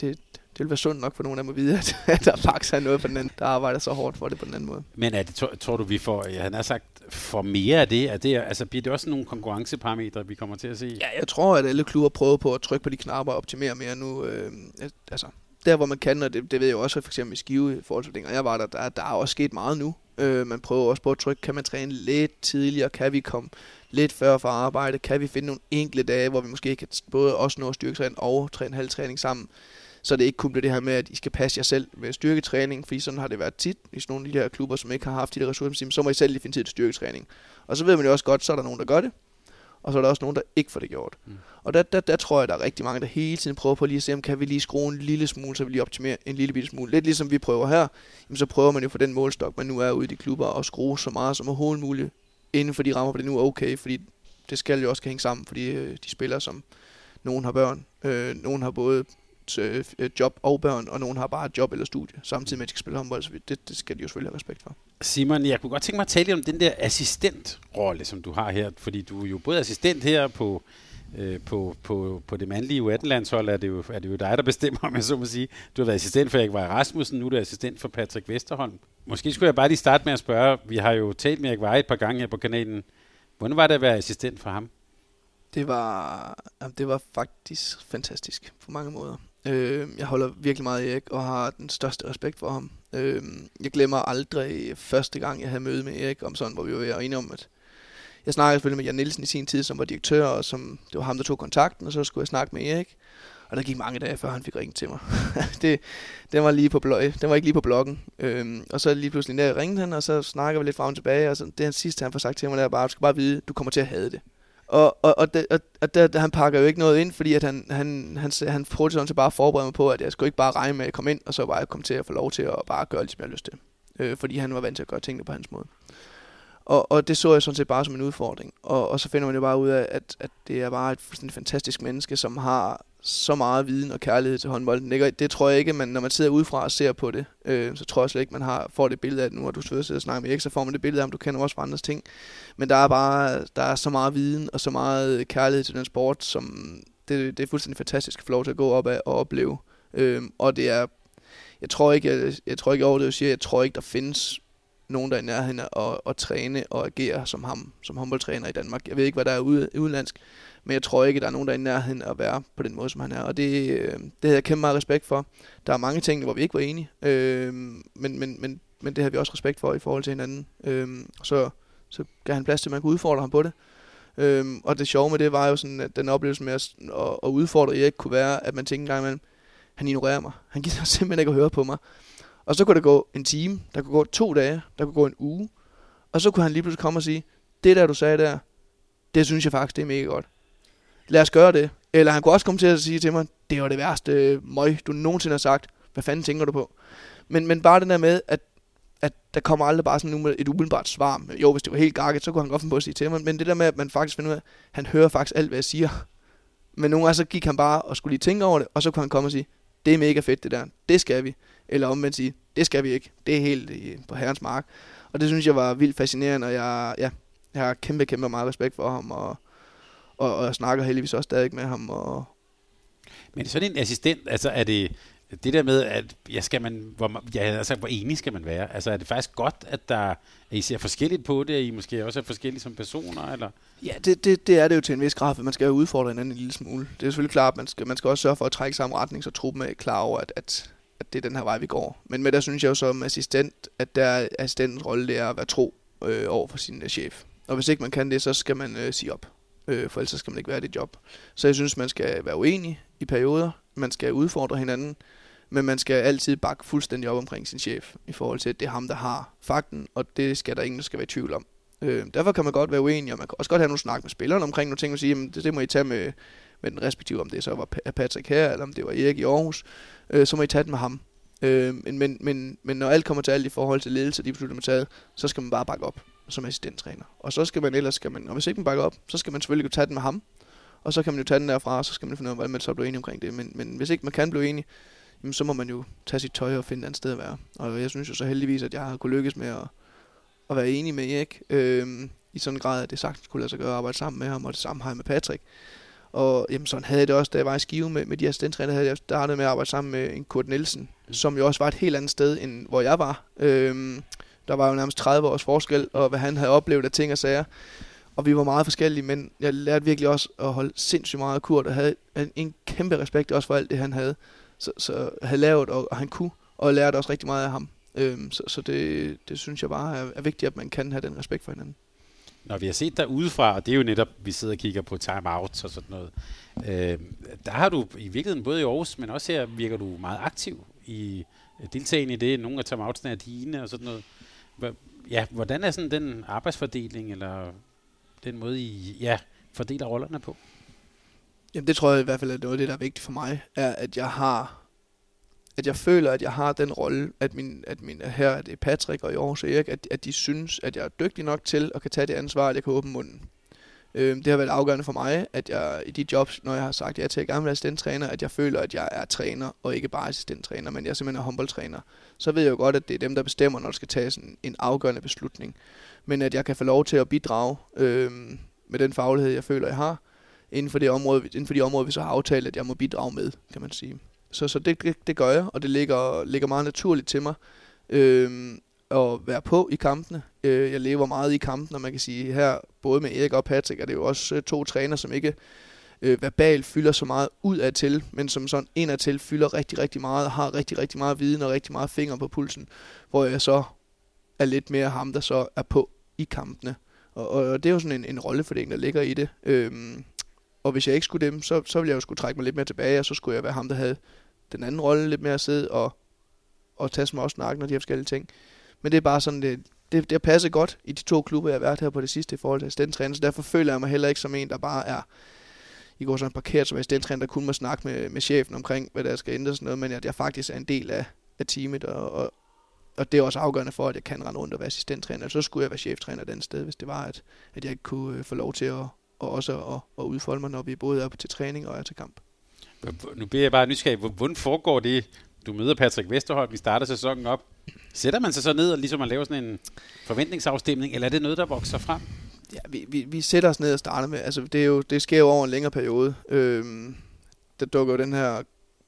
det, det vil være sundt nok for nogen af dem at vide, at, at der faktisk er noget på den anden, der arbejder så hårdt for det på den anden måde. Men er det, tror, tror du, vi får, ja, han har sagt, for mere af det? Er det altså, bliver det også nogle konkurrenceparametre, vi kommer til at se? Ja, jeg tror, at alle klubber prøver på at trykke på de knapper og optimere mere nu. Øh, altså, der hvor man kan, og det, det ved jeg også for eksempel i Skive i forhold til dengang jeg var der, der, der er også sket meget nu. Øh, man prøver også på at trykke, kan man træne lidt tidligere, kan vi komme lidt før fra arbejde, kan vi finde nogle enkelte dage, hvor vi måske kan både også nå at styrketræne og træne halvtræning sammen. Så det ikke kun bliver det her med, at I skal passe jer selv med styrketræning, fordi sådan har det været tit i sådan nogle af de her klubber, som ikke har haft de der ressourcer, så må I selv lige finde tid til styrketræning. Og så ved man jo også godt, så er der nogen, der gør det, og så er der også nogen, der ikke får det gjort. Mm. Og der, der, der tror jeg, der er rigtig mange, der hele tiden prøver på lige at se, om kan vi lige skrue en lille smule, så vi lige optimerer en lille bitte smule. Lidt ligesom vi prøver her, jamen så prøver man jo for den målstok, man nu er ude i de klubber, at skrue så meget som overhovedet muligt inden for de rammer, hvor det nu er okay, fordi det skal jo også kan hænge sammen, fordi øh, de spiller som nogen har børn, øh, nogen har både øh, job og børn, og nogen har bare et job eller studie, samtidig med at de skal spille håndbold, så det, det skal de jo selvfølgelig have respekt for. Simon, jeg kunne godt tænke mig at tale lidt om den der assistentrolle, som du har her, fordi du er jo både assistent her på, øh, på, på, på det mandlige U18-landshold, er det, jo, er det jo dig, der bestemmer, om jeg så må sige. Du har været assistent for Erik Vej Rasmussen, nu er du assistent for Patrick Vesterholm. Måske skulle jeg bare lige starte med at spørge, vi har jo talt med Erik Vej et par gange her på kanalen. Hvordan var det at være assistent for ham? Det var, det var faktisk fantastisk på mange måder. Øh, jeg holder virkelig meget af Erik og har den største respekt for ham. Øh, jeg glemmer aldrig første gang, jeg havde møde med Erik om sådan, hvor vi var enige om, at jeg snakkede selvfølgelig med Jan Nielsen i sin tid, som var direktør, og som, det var ham, der tog kontakten, og så skulle jeg snakke med Erik. Og der gik mange dage, før han fik ringet til mig. det, den var lige på blog, den var ikke lige på bloggen. Øhm, og så lige pludselig der ringede han, og så snakker vi lidt frem og tilbage, og så, det han sidste, han får sagt til mig, der bare, du skal bare vide, du kommer til at have det. Og, og, og, det, og, og der, han pakker jo ikke noget ind, fordi at han, han, han, han, han prøvede sådan set bare at forberede mig på, at jeg skulle ikke bare regne med at komme ind, og så bare komme til at få lov til at bare gøre, ligesom jeg har lyst til. Øh, fordi han var vant til at gøre tingene på hans måde. Og, og det så jeg sådan set bare som en udfordring. Og, og så finder man jo bare ud af, at, at det er bare et fuldstændig fantastisk menneske, som har så meget viden og kærlighed til håndbolden. Det, det tror jeg ikke, man, når man sidder udefra og ser på det, øh, så tror jeg slet ikke, man har, får det billede af det nu, og du sidder og snakker med Erik, så får man det billede af, om du kender også fra andres ting. Men der er bare der er så meget viden og så meget kærlighed til den sport, som det, det er fuldstændig fantastisk at få lov til at gå op af og opleve. Øh, og det er, jeg tror ikke, jeg, jeg tror ikke over det, jeg siger, jeg tror ikke, der findes nogen, der er i nærheden at, at træne og agere som ham, som håndboldtræner i Danmark. Jeg ved ikke, hvad der er ude, udenlandsk, men jeg tror ikke, der er nogen, der er i nærheden at være på den måde, som han er. Og det, øh, det havde jeg kæmpe meget respekt for. Der er mange ting, hvor vi ikke var enige, øh, men, men, men, men det har vi også respekt for i forhold til hinanden. Øh, så, så gav han plads til, at man kunne udfordre ham på det. Øhm, og det sjove med det var jo sådan, at den oplevelse med at, at, at udfordre Erik kunne være, at man tænkte en gang imellem, han ignorerer mig. Han gider simpelthen ikke at høre på mig. Og så kunne der gå en time, der kunne gå to dage, der kunne gå en uge. Og så kunne han lige pludselig komme og sige, det der du sagde der, det synes jeg faktisk, det er mega godt lad os gøre det. Eller han kunne også komme til at sige til mig, det var det værste møg, du nogensinde har sagt. Hvad fanden tænker du på? Men, men bare den der med, at, at der kommer aldrig bare sådan et umiddelbart svar. Jo, hvis det var helt gakket, så kunne han godt finde på at sige til mig. Men det der med, at man faktisk finder ud af, at han hører faktisk alt, hvad jeg siger. Men nogle gange så gik han bare og skulle lige tænke over det, og så kunne han komme og sige, det er mega fedt det der, det skal vi. Eller omvendt sige, det skal vi ikke, det er helt øh, på herrens mark. Og det synes jeg var vildt fascinerende, og jeg, ja, jeg har kæmpe, kæmpe meget respekt for ham, og, og, og jeg snakker heldigvis også stadig med ham. Og Men sådan en assistent, altså er det det der med, at ja, skal man, hvor, ja, altså, hvor enig skal man være? Altså er det faktisk godt, at, der, at I ser forskelligt på det, at I måske også er forskellige som personer? Eller? Ja, det, det, det er det jo til en vis grad, for man skal jo udfordre hinanden en lille smule. Det er selvfølgelig klart, at man skal, man skal også sørge for at trække samme retning, så truppen er klar over, at, at, at det er den her vej, vi går. Men med der synes jeg jo som assistent, at der assistentens rolle det er at være tro øh, over for sin uh, chef. Og hvis ikke man kan det, så skal man øh, sige op. Øh, for ellers skal man ikke være i det job. Så jeg synes, man skal være uenig i perioder. Man skal udfordre hinanden. Men man skal altid bakke fuldstændig op omkring sin chef. I forhold til, at det er ham, der har fakten. Og det skal der ingen, der skal være i tvivl om. Øh, derfor kan man godt være uenig, og man kan også godt have nogle snak med spillerne omkring nogle ting, og sige, jamen, det, det må I tage med, med den respektive, om det så var Patrick her, eller om det var Erik i Aarhus, øh, så må I tage det med ham. Øh, men, men, men, men når alt kommer til alt i forhold til ledelse og de beslutninger, man taget, så skal man bare bakke op som assistenttræner. Og så skal man ellers, skal man, og hvis ikke man bakker op, så skal man selvfølgelig tage den med ham, og så kan man jo tage den derfra, og så skal man finde ud af, hvordan man så bliver enig omkring det. Men, men hvis ikke man kan blive enig, jamen, så må man jo tage sit tøj og finde et andet sted at være. Og jeg synes jo så heldigvis, at jeg har kunnet lykkes med at, at være enig med Erik, øh, i sådan en grad, at det sagtens kunne lade sig gøre at arbejde sammen med ham, og det samme har jeg med Patrick. Og jamen, sådan havde jeg det også, da jeg var i Skive med, med de assistenttræner, havde jeg startet med at arbejde sammen med en Kurt Nielsen, mm. som jo også var et helt andet sted, end hvor jeg var. Øhm, der var jo nærmest 30 års forskel, og hvad han havde oplevet af ting og sager. Og vi var meget forskellige, men jeg lærte virkelig også at holde sindssygt meget af Kurt, og havde en kæmpe respekt også for alt det, han havde, så, så havde lavet, og, og han kunne, og jeg lærte også rigtig meget af ham. Øhm, så så det, det synes jeg bare er, er vigtigt, at man kan have den respekt for hinanden. Når vi har set dig udefra, og det er jo netop, vi sidder og kigger på timeouts og sådan noget, øh, der har du i virkeligheden både i Aarhus, men også her virker du meget aktiv i deltagende i det. Nogle af timeoutsene er dine og sådan noget. Ja, hvordan er sådan den arbejdsfordeling, eller den måde, I ja, fordeler rollerne på? Jamen det tror jeg i hvert fald er noget af det, der er vigtigt for mig, er at jeg har at jeg føler, at jeg har den rolle, at min, at min her er det Patrick og i Aarhus Erik, at, at de synes, at jeg er dygtig nok til at kan tage det ansvar, at jeg kan åbne munden. Øh, det har været afgørende for mig, at jeg i de jobs, når jeg har sagt ja til at gerne være assistenttræner, at jeg føler, at jeg er træner, og ikke bare assistenttræner, men jeg simpelthen er håndboldtræner. Så ved jeg jo godt, at det er dem, der bestemmer, når der skal tages en, en afgørende beslutning. Men at jeg kan få lov til at bidrage øh, med den faglighed, jeg føler, jeg har, inden for, det område, inden for de områder, vi så har aftalt, at jeg må bidrage med, kan man sige. Så, så det, det, det gør jeg, og det ligger, ligger meget naturligt til mig øh, at være på i kampene. Øh, jeg lever meget i kampen, og man kan sige her, både med Erik og Patrick, er det jo også øh, to træner, som ikke øh, verbalt fylder så meget ud af til, men som sådan en af til fylder rigtig, rigtig meget, har rigtig, rigtig meget viden og rigtig meget finger på pulsen, hvor jeg så er lidt mere ham, der så er på i kampene. Og, og det er jo sådan en, en rollefordeling, der ligger i det. Øhm, og hvis jeg ikke skulle dem, så, så ville jeg jo skulle trække mig lidt mere tilbage, og så skulle jeg være ham, der havde den anden rolle lidt mere at sidde og, og tage små snakken og de her forskellige ting. Men det er bare sådan, det, det, det passer godt i de to klubber, jeg har været her på det sidste i forhold til assistenttræner, så derfor føler jeg mig heller ikke som en, der bare er i går sådan parkeret som assistenttræner, der kun må snakke med, med chefen omkring, hvad der skal ændres, noget, men at jeg faktisk er en del af, af teamet, og, og, og det er også afgørende for, at jeg kan rende rundt og være assistenttræner. Så skulle jeg være cheftræner den sted, hvis det var, at, at jeg ikke kunne øh, få lov til at, og også at, at udfolde mig, når vi både er til træning og er til kamp. Nu bliver jeg bare nysgerrig. Hvordan foregår det? Du møder Patrick Vesterholm, vi starter sæsonen op. Sætter man sig så ned og ligesom man laver sådan en forventningsafstemning, eller er det noget, der vokser frem? Ja, vi, vi, vi sætter os ned og starter med. Altså, det, er jo, det sker jo over en længere periode. Øhm, der dukker jo den her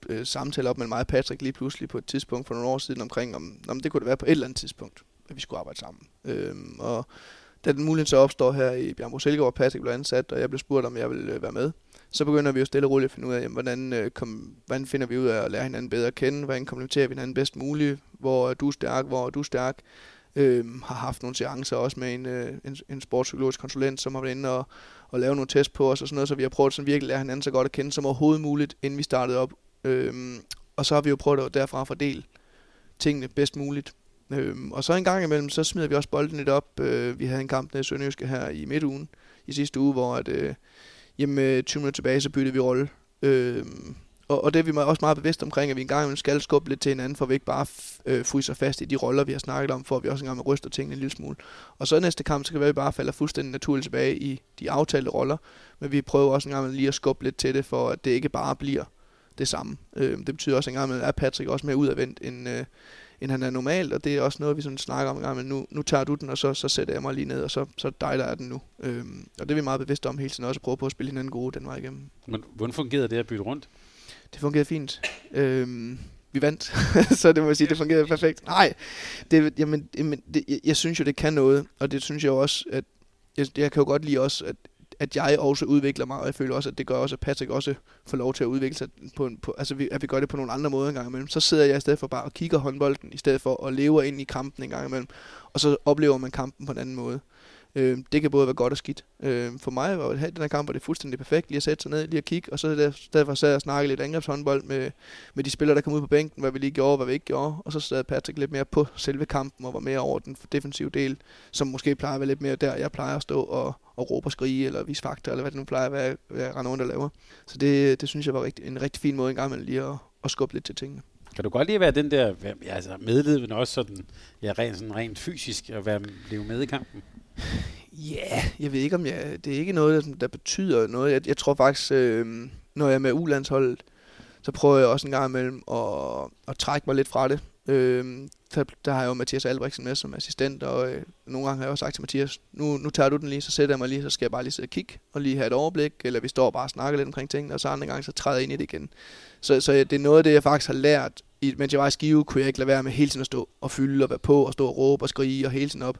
øh, samtale op med mig og Patrick lige pludselig på et tidspunkt for nogle år siden omkring, om, om det kunne det være på et eller andet tidspunkt, at vi skulle arbejde sammen. Øhm, og da den mulighed så opstår her i Bjørn Silkeborg, Patrick blev ansat, og jeg blev spurgt, om jeg ville øh, være med, så begynder vi jo stille og roligt at finde ud af, jamen, hvordan, øh, kom, hvordan finder vi ud af at lære hinanden bedre at kende, hvordan komplementerer vi hinanden bedst muligt, hvor er du stærk, hvor er du stærk. Øh, har haft nogle seancer også med en, øh, en, en sportspsykologisk konsulent, som har været inde og, og lave nogle test på os og sådan noget, så vi har prøvet sådan virkelig at lære hinanden så godt at kende som overhovedet muligt, inden vi startede op. Øh, og så har vi jo prøvet at derfra fordele tingene bedst muligt. Øhm, og så en gang imellem, så smider vi også bolden lidt op. Øh, vi havde en kamp nede i Sønderjyske her i midtugen i sidste uge, hvor at, øh, jamen øh, 20 minutter tilbage, så byttede vi rolle. Øh, og, og det er vi også meget bevidste omkring, at vi engang skal skubbe lidt til hinanden, for at vi ikke bare øh, fryser fast i de roller, vi har snakket om, for at vi også engang ryster tingene en lille smule. Og så næste kamp, så kan det være, at vi bare falder fuldstændig naturligt tilbage i de aftalte roller, men vi prøver også engang lige at skubbe lidt til det, for at det ikke bare bliver det samme. Øh, det betyder også engang, at Patrick også mere udadvendt, end, øh, end han er normalt, og det er også noget, vi sådan snakker om en gang, men nu, nu tager du den, og så, så sætter jeg mig lige ned, og så, så dig, der er den nu. Øhm, og det er vi meget bevidste om hele tiden, også at prøve på at spille hinanden gode den vej igennem. Men hvordan fungerede det at bytte rundt? Det fungerede fint. Øhm, vi vandt, så det må jeg sige, det fungerede perfekt. Nej, det, jamen, jamen, det, jeg, jeg synes jo, det kan noget, og det synes jeg også, at jeg, jeg kan jo godt lide også, at at jeg også udvikler mig, og jeg føler også, at det gør også, at Patrick også får lov til at udvikle sig på, en, på altså vi, at vi gør det på nogle andre måder en gang imellem. Så sidder jeg i stedet for bare og kigger håndbolden, i stedet for at leve ind i kampen en gang imellem, og så oplever man kampen på en anden måde. Øh, det kan både være godt og skidt. Øh, for mig var det den her kamp, var det fuldstændig perfekt lige at sætte sig ned, lige at kigge, og så der, derfor sad jeg og snakkede lidt angrebshåndbold med, med de spillere, der kom ud på bænken, hvad vi lige gjorde, hvad vi ikke gjorde, og så sad Patrick lidt mere på selve kampen og var mere over den defensive del, som måske plejer at være lidt mere der, jeg plejer at stå og, og råbe og skrige, eller vise fakta, eller hvad det nu plejer at være, hvad jeg render rundt og laver. Så det, det synes jeg var rigtig, en rigtig fin måde en gang med lige at, at skubbe lidt til tingene. Kan du godt lide at være den der, ja, altså medleden også sådan, ja, rent, sådan rent fysisk, at være, blive med i kampen? Ja, yeah, jeg ved ikke om jeg, det er ikke noget, der, der betyder noget. Jeg, jeg tror faktisk, øh, når jeg er med ulandsholdet, så prøver jeg også en gang imellem at, at trække mig lidt fra det. Øh, der, der har jeg jo Mathias Albrechtsen med som assistent, og øh, nogle gange har jeg også sagt til Mathias, nu, nu tager du den lige, så sætter jeg mig lige, så skal jeg bare lige sidde og kigge, og lige have et overblik, eller vi står bare og snakker lidt omkring tingene, og så andre gange, så træder jeg ind i det igen. Så, så det er noget af det, jeg faktisk har lært, i, mens jeg var i Skive, kunne jeg ikke lade være med hele tiden at stå og fylde og være på, og stå og råbe og skrige, og hele tiden op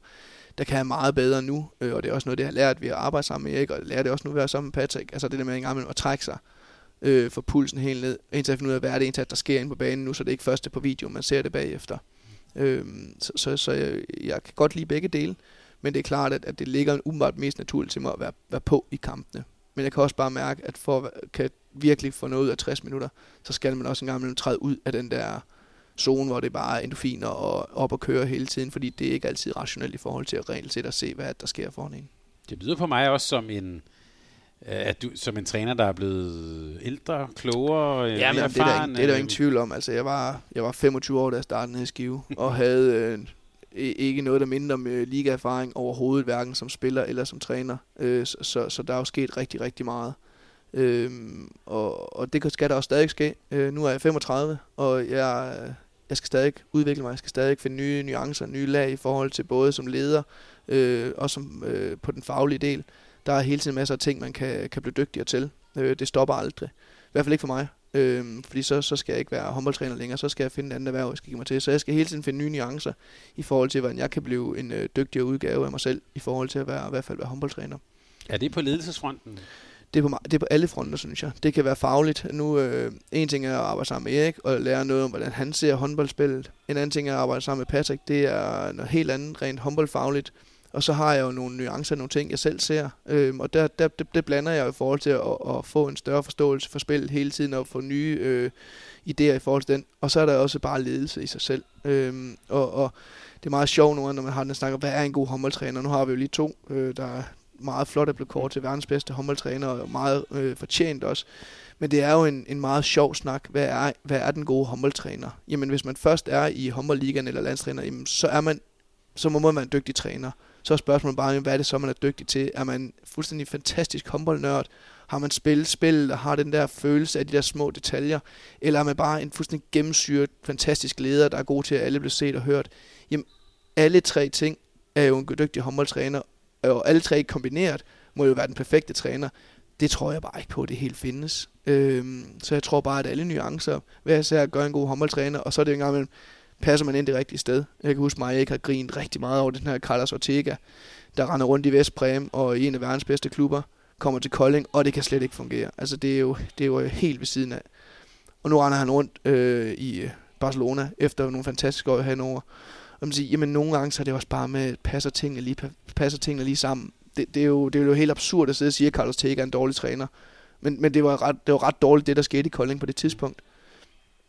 der kan jeg meget bedre nu, øh, og det er også noget, det jeg har lært ved at arbejde sammen med Erik, og lærer det også nu ved at være sammen med Patrick. Altså det der med en gang at trække sig, øh, for pulsen helt ned, indtil jeg finder ud af, hvad er det egentlig, der sker inde på banen nu, så det er ikke først på video, man ser det bagefter. Øh, så så, så jeg, jeg kan godt lide begge dele, men det er klart, at, at det ligger umiddelbart mest naturligt til mig at være, være på i kampene. Men jeg kan også bare mærke, at for at kan virkelig få noget ud af 60 minutter, så skal man også en gang imellem træde ud af den der zone, hvor det bare er endofiner og op og køre hele tiden, fordi det er ikke altid rationelt i forhold til at set at se, hvad der sker foran en. Det lyder på mig også som en, øh, at du som en træner, der er blevet ældre, klogere, øh, ja, men det er, der, det er der ingen tvivl om. Altså, jeg var, jeg var 25 år, da jeg startede i Skive, og havde øh, ikke noget, der mindre om øh, ligaerfaring overhovedet, hverken som spiller eller som træner. Øh, så, så, der er jo sket rigtig, rigtig meget. Øh, og, og det skal der også stadig ske. Øh, nu er jeg 35, og jeg jeg skal stadig udvikle mig, jeg skal stadig finde nye nuancer, nye lag i forhold til både som leder øh, og som øh, på den faglige del. Der er hele tiden masser af ting, man kan, kan blive dygtigere til. Øh, det stopper aldrig. I hvert fald ikke for mig. Øh, fordi så, så skal jeg ikke være håndboldtræner længere, så skal jeg finde et andet erhverv, jeg skal give mig til. Så jeg skal hele tiden finde nye nuancer i forhold til, hvordan jeg kan blive en øh, dygtigere udgave af mig selv, i forhold til at være, i hvert fald være håndboldtræner. Er det på ledelsesfronten? Det er, på, det er på alle fronter, synes jeg. Det kan være fagligt. Nu, øh, en ting er at arbejde sammen med Erik og lære noget om, hvordan han ser håndboldspillet. En anden ting er at arbejde sammen med Patrick. Det er noget helt andet, rent håndboldfagligt. Og så har jeg jo nogle nuancer, nogle ting, jeg selv ser. Øhm, og der, der, det, det blander jeg i forhold til at, at, få en større forståelse for spillet hele tiden, og få nye øh, idéer i forhold til den. Og så er der også bare ledelse i sig selv. Øhm, og, og det er meget sjovt nu, når man har den snakker, hvad er en god håndboldtræner? Nu har vi jo lige to, øh, der, meget flot at blive kort til verdens bedste håndboldtræner, og meget øh, fortjent også. Men det er jo en, en meget sjov snak. Hvad er, hvad er den gode håndboldtræner? Jamen, hvis man først er i håndboldligaen eller landstræner, jamen, så, er man, så må man være en dygtig træner. Så er spørgsmålet bare, hvad er det så, man er dygtig til? Er man fuldstændig fantastisk håndboldnørd? Har man spillet spil, og har den der følelse af de der små detaljer? Eller er man bare en fuldstændig gennemsyret, fantastisk leder, der er god til, at alle bliver set og hørt? Jamen, alle tre ting er jo en dygtig håndboldtræner, og alle tre kombineret må jo være den perfekte træner. Det tror jeg bare ikke på, at det helt findes. Øhm, så jeg tror bare, at alle nuancer, hver især gør en god håndboldtræner, og så er det en gang imellem, passer man ind det rigtige sted. Jeg kan huske mig, at jeg ikke har grint rigtig meget over den her Carlos Ortega, der render rundt i Vestpræm og i en af verdens bedste klubber, kommer til Kolding, og det kan slet ikke fungere. Altså det er jo, det er jo helt ved siden af. Og nu render han rundt øh, i Barcelona efter nogle fantastiske år Hannover og man siger, jamen nogle gange så er det også bare med, passer tingene lige, passer tingene lige sammen. Det, det, er jo, det er jo helt absurd at sidde og sige, at Carlos Tega er en dårlig træner. Men, men det, var ret, det var ret dårligt, det der skete i Kolding på det tidspunkt.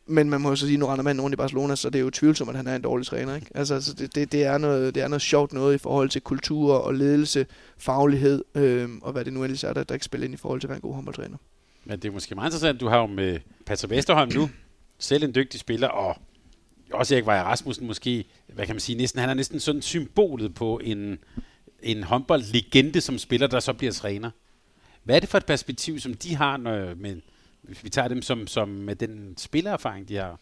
Men man må jo så sige, nu render manden rundt i Barcelona, så det er jo tvivlsomt, at han er en dårlig træner. Ikke? Altså, så det, det, det, er noget, det er noget sjovt noget i forhold til kultur og ledelse, faglighed, øh, og hvad det nu ellers er, der, der ikke spiller ind i forhold til at være en god håndboldtræner. Men det er måske meget interessant, du har jo med Patrick Vesterholm nu, selv en dygtig spiller, og også Erik Vejer Rasmussen måske, hvad kan man sige, næsten, han er næsten sådan symbolet på en, en håndboldlegende som spiller, der så bliver træner. Hvad er det for et perspektiv, som de har, når, med, hvis vi tager dem som, som med den spillererfaring, de har?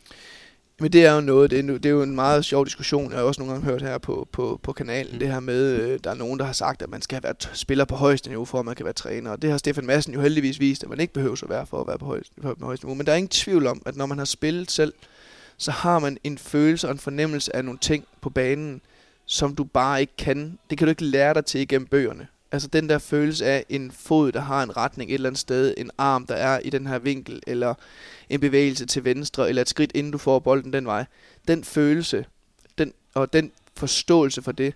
Men det er jo noget, det er, det er jo en meget sjov diskussion, jeg har også nogle gange hørt her på, på, på kanalen, mm. det her med, øh, der er nogen, der har sagt, at man skal være spiller på højeste niveau, for at man kan være træner, og det har Stefan Madsen jo heldigvis vist, at man ikke behøver at være for at være på højeste, på højeste niveau, men der er ingen tvivl om, at når man har spillet selv, så har man en følelse og en fornemmelse af nogle ting på banen, som du bare ikke kan. Det kan du ikke lære dig til igennem bøgerne. Altså den der følelse af en fod, der har en retning et eller andet sted, en arm, der er i den her vinkel, eller en bevægelse til venstre, eller et skridt, inden du får bolden den vej. Den følelse, den, og den forståelse for det,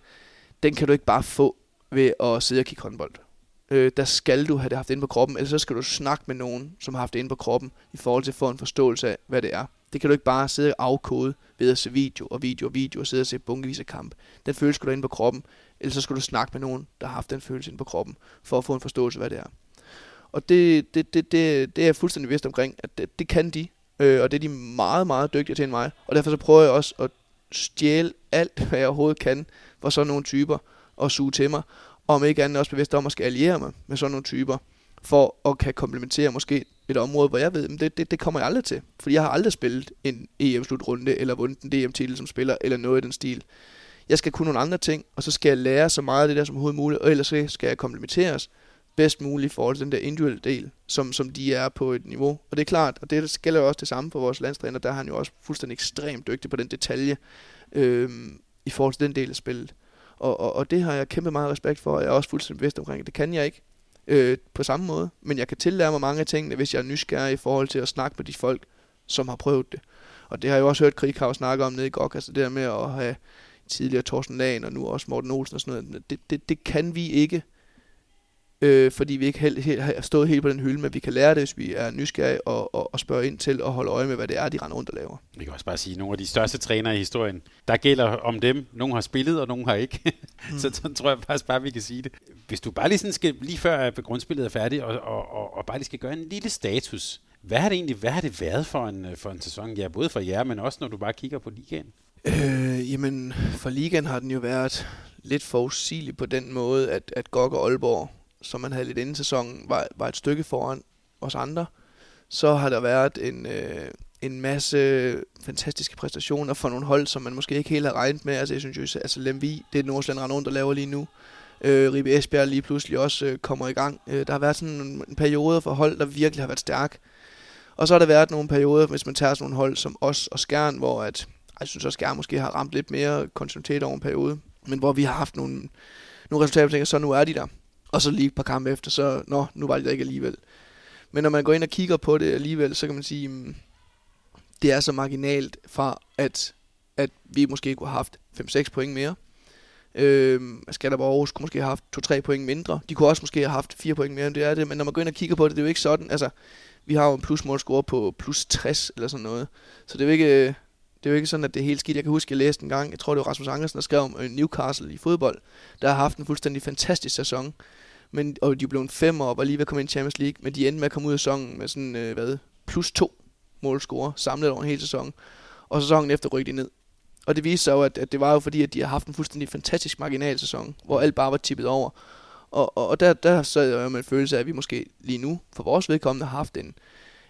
den kan du ikke bare få ved at sidde og kigge håndbold. Øh, der skal du have det haft inde på kroppen, eller så skal du snakke med nogen, som har haft det inde på kroppen, i forhold til at få en forståelse af, hvad det er. Det kan du ikke bare sidde og afkode ved at se video og video og video og sidde og se bunkevis af kamp. Den følelse skal du ind på kroppen, eller så skal du snakke med nogen, der har haft den følelse ind på kroppen, for at få en forståelse af, hvad det er. Og det, det, det, det, det er jeg fuldstændig vist omkring, at det, det kan de, øh, og det er de meget, meget dygtige til end mig. Og derfor så prøver jeg også at stjæle alt, hvad jeg overhovedet kan for sådan nogle typer, og suge til mig. Og om ikke andet også bevidst om at skal alliere mig med sådan nogle typer, for at kan komplementere måske et område, hvor jeg ved, at det, det, det kommer jeg aldrig til. Fordi jeg har aldrig spillet en EM-slutrunde, eller vundet en DM-titel som spiller, eller noget i den stil. Jeg skal kunne nogle andre ting, og så skal jeg lære så meget af det der som overhovedet muligt, og ellers skal jeg komplementeres bedst muligt i forhold til den der individuelle del, som, som de er på et niveau. Og det er klart, og det gælder jo også det samme for vores landstræner, der er han jo også fuldstændig ekstremt dygtig på den detalje øh, i forhold til den del af spillet. Og, og, og det har jeg kæmpe meget respekt for, og jeg er også fuldstændig bevidst omkring. Det kan jeg ikke øh, på samme måde, men jeg kan tillære mig mange af tingene, hvis jeg er nysgerrig i forhold til at snakke med de folk, som har prøvet det. Og det har jeg jo også hørt Krighav snakke om nede i GOG, altså det der med at have tidligere Thorsten Lagen og nu også Morten Olsen og sådan noget. Det, det, det kan vi ikke, øh, fordi vi ikke helt, helt, har stået helt på den hylde, men vi kan lære det, hvis vi er nysgerrige og, og, og spørge ind til og holde øje med, hvad det er, de render rundt og laver. Vi kan også bare sige, at nogle af de største trænere i historien, der gælder om dem. Nogle har spillet, og nogle har ikke. mm. så tror jeg faktisk bare, vi kan sige det. Hvis du bare lige, sådan skal, lige før grundspillet er færdigt, og, og, og, og bare lige skal gøre en lille status. Hvad har det egentlig hvad har det været for en, for en sæson? Ja, både for jer, men også når du bare kigger på ligaen. Øh, jamen, for ligaen har den jo været lidt forudsigelig på den måde, at, at GOG og Aalborg som man havde lidt inden sæsonen, var, var et stykke foran os andre. Så har der været en, øh, en masse fantastiske præstationer for nogle hold, som man måske ikke helt har regnet med. Altså jeg synes jo, altså Lemvi, det er Nordsjælland Randon, der laver lige nu. Øh, Ribe Esbjerg lige pludselig også øh, kommer i gang. Øh, der har været sådan en, en periode for hold, der virkelig har været stærk. Og så har der været nogle perioder, hvis man tager sådan nogle hold som os og Skjern, hvor at, jeg synes også, Skjern måske har ramt lidt mere kontinuitet over en periode, men hvor vi har haft nogle, nogle resultater, og tænker, så nu er de der. Og så lige et par kampe efter, så nå, nu var det der ikke alligevel. Men når man går ind og kigger på det alligevel, så kan man sige, mm, det er så marginalt fra, at, at vi måske kunne have haft 5-6 point mere. Øh, Skanderborg Aarhus kunne måske have haft 2-3 point mindre. De kunne også måske have haft 4 point mere, end det er det. Men når man går ind og kigger på det, det er jo ikke sådan. Altså, vi har jo en plusmålscore på plus 60 eller sådan noget. Så det er jo ikke, det er jo ikke sådan, at det er helt skidt. Jeg kan huske, at jeg læste en gang, jeg tror det var Rasmus Andersen, der skrev om øh, Newcastle i fodbold, der har haft en fuldstændig fantastisk sæson men, og de blev en femmer og var lige ved at komme ind i Champions League, men de endte med at komme ud af sæsonen med sådan, øh, hvad, plus to målscorer samlet over en hel sæson. Og sæsonen efter rykkede de ned. Og det viste sig jo, at, at det var jo fordi, at de har haft en fuldstændig fantastisk marginal sæson, hvor alt bare var tippet over. Og, og, og der, der sad jeg jo med en følelse af, at vi måske lige nu, for vores vedkommende, har haft en,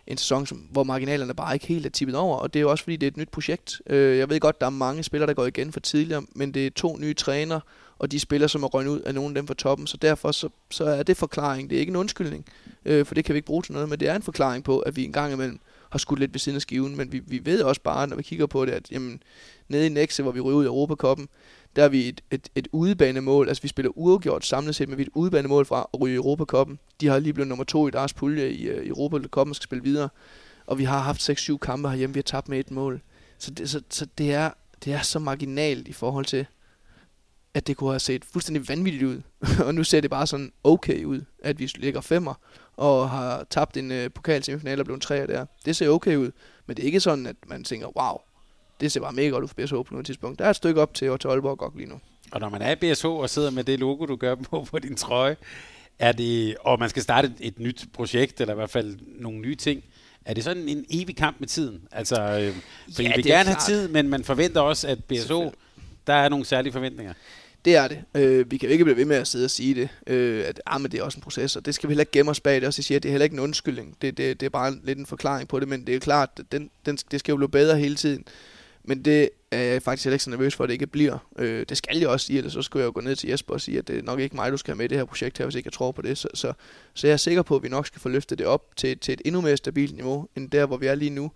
en sæson, som, hvor marginalerne bare ikke helt er tippet over. Og det er jo også fordi, det er et nyt projekt. Øh, jeg ved godt, der er mange spillere, der går igen for tidligere, men det er to nye træner, og de spillere, som er røgnet ud af nogle af dem fra toppen. Så derfor så, så er det forklaring. Det er ikke en undskyldning, øh, for det kan vi ikke bruge til noget, men det er en forklaring på, at vi en gang imellem har skudt lidt ved siden af skiven, men vi, vi ved også bare, når vi kigger på det, at jamen, nede i Nexe, hvor vi ryger ud af Europakoppen, der er vi et, et, et udebanemål, altså vi spiller uafgjort samlet set, men vi er et udebanemål fra at ryge Europakoppen. De har lige blevet nummer to i deres pulje i, øh, i Europakoppen og skal spille videre, og vi har haft 6-7 kampe herhjemme, vi har tabt med et mål. Så det, så, så det, er, det er så marginalt i forhold til, at det kunne have set fuldstændig vanvittigt ud. og nu ser det bare sådan okay ud, at vi ligger femmer og har tabt en øh, pokal semifinal og blevet træer der. Det ser okay ud, men det er ikke sådan, at man tænker, wow, det ser bare mega godt ud for BSH på noget tidspunkt. Der er et stykke op til, til Aalborg godt lige nu. Og når man er i BSH og sidder med det logo, du gør på på din trøje, er det, og man skal starte et, nyt projekt, eller i hvert fald nogle nye ting, er det sådan en evig kamp med tiden? Altså, øh, for ja, I vil gerne have tid, men man forventer også, at BSH, der er nogle særlige forventninger. Det er det. Øh, vi kan jo ikke blive ved med at sidde og sige det, øh, at ah, men det er også en proces, og det skal vi heller ikke gemme os bag det. Også jeg siger, at det er heller ikke en undskyldning. Det, det, det er bare lidt en forklaring på det, men det er klart, at den, den, det skal jo blive bedre hele tiden. Men det er jeg faktisk heller ikke så nervøs for, at det ikke bliver. Øh, det skal jeg også sige, ellers så skulle jeg jo gå ned til Jesper og sige, at det er nok ikke mig, du skal have med i det her projekt her, hvis ikke jeg tror på det. Så, så, så jeg er sikker på, at vi nok skal få løftet det op til, til et endnu mere stabilt niveau, end der, hvor vi er lige nu.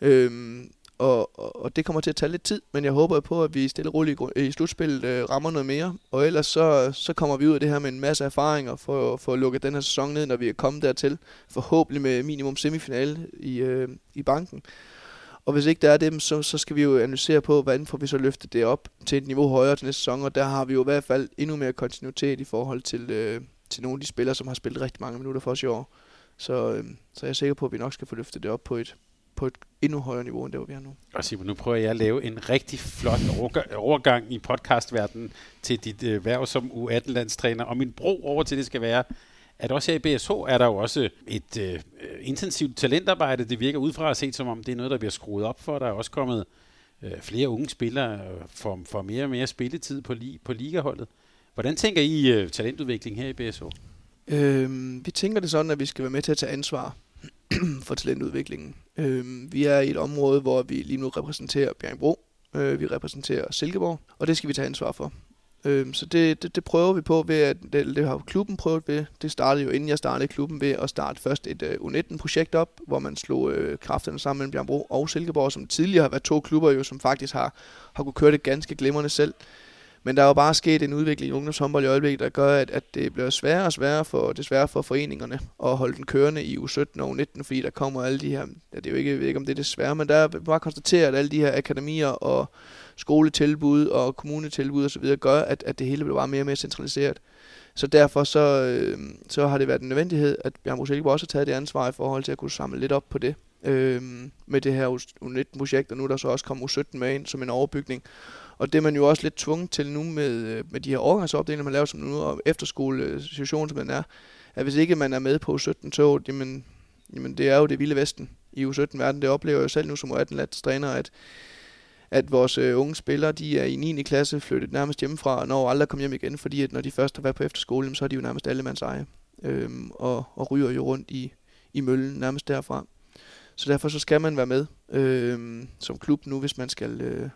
Øhm, og, og, og det kommer til at tage lidt tid, men jeg håber på, at vi stille og roligt i, i slutspillet øh, rammer noget mere. Og ellers så, så kommer vi ud af det her med en masse erfaringer for, for at lukke den her sæson ned, når vi er kommet dertil. Forhåbentlig med minimum semifinale i, øh, i banken. Og hvis ikke der er det, så, så skal vi jo analysere på, hvordan får vi så løftet det op til et niveau højere til næste sæson. Og der har vi jo i hvert fald endnu mere kontinuitet i forhold til, øh, til nogle af de spillere, som har spillet rigtig mange minutter for os i år. Så, øh, så jeg er sikker på, at vi nok skal få løftet det op på et, på et endnu højere niveau, end det, hvor vi er nu. Og Simon, nu prøver jeg at lave en rigtig flot overgang i podcastverdenen til dit øh, værv som U18-landstræner. Og min bro over til det skal være, at også her i BSH er der jo også et øh, intensivt talentarbejde. Det virker udefra at set som om, det er noget, der bliver skruet op for. Der er også kommet øh, flere unge spillere øh, for, for mere og mere spilletid på, li, på ligaholdet. Hvordan tænker I øh, talentudvikling her i BSH? Øhm, vi tænker det sådan, at vi skal være med til at tage ansvar for talentudviklingen. Øhm, vi er i et område, hvor vi lige nu repræsenterer Bjergbro, øh, vi repræsenterer Silkeborg, og det skal vi tage ansvar for. Øhm, så det, det, det prøver vi på ved, at det, det har klubben prøvet ved. Det startede jo inden jeg startede klubben ved at starte først et øh, uh, U19-projekt op, hvor man slog uh, kræfterne sammen mellem Bjørnbro og Silkeborg, som tidligere har været to klubber jo, som faktisk har, har kunne køre det ganske glimrende selv. Men der er jo bare sket en udvikling i ungdomshåndbold i øjeblikket, der gør, at, at det bliver sværere og sværere for, desværre for foreningerne at holde den kørende i U17 og U19, fordi der kommer alle de her, ja, det er jo ikke, jeg ved ikke om det er desværre, men der er bare konstateret, at alle de her akademier og skoletilbud og kommunetilbud osv. gør, at, at det hele bliver bare mere og mere centraliseret. Så derfor så, øh, så har det været en nødvendighed, at Bjørn Silkeborg også har taget det ansvar i forhold til at kunne samle lidt op på det øh, med det her U19-projekt, og nu er der så også kommet U17 med ind som en overbygning. Og det er man jo også lidt tvunget til nu med, øh, med de her overgangsopdelinger, man laver som nu, og efterskolesituationen, som man er, at hvis ikke man er med på U17-toget, jamen, jamen det er jo det vilde vesten i U17-verden. Det oplever jeg jo selv nu som U18-træner, at at vores øh, unge spillere, de er i 9. klasse flyttet nærmest hjemmefra, og når aldrig kommer hjem igen, fordi at når de først har været på efterskole, så er de jo nærmest alle mands eje, øhm, og, og ryger jo rundt i, i møllen nærmest derfra. Så derfor så skal man være med øhm, som klub nu, hvis man skal, øh,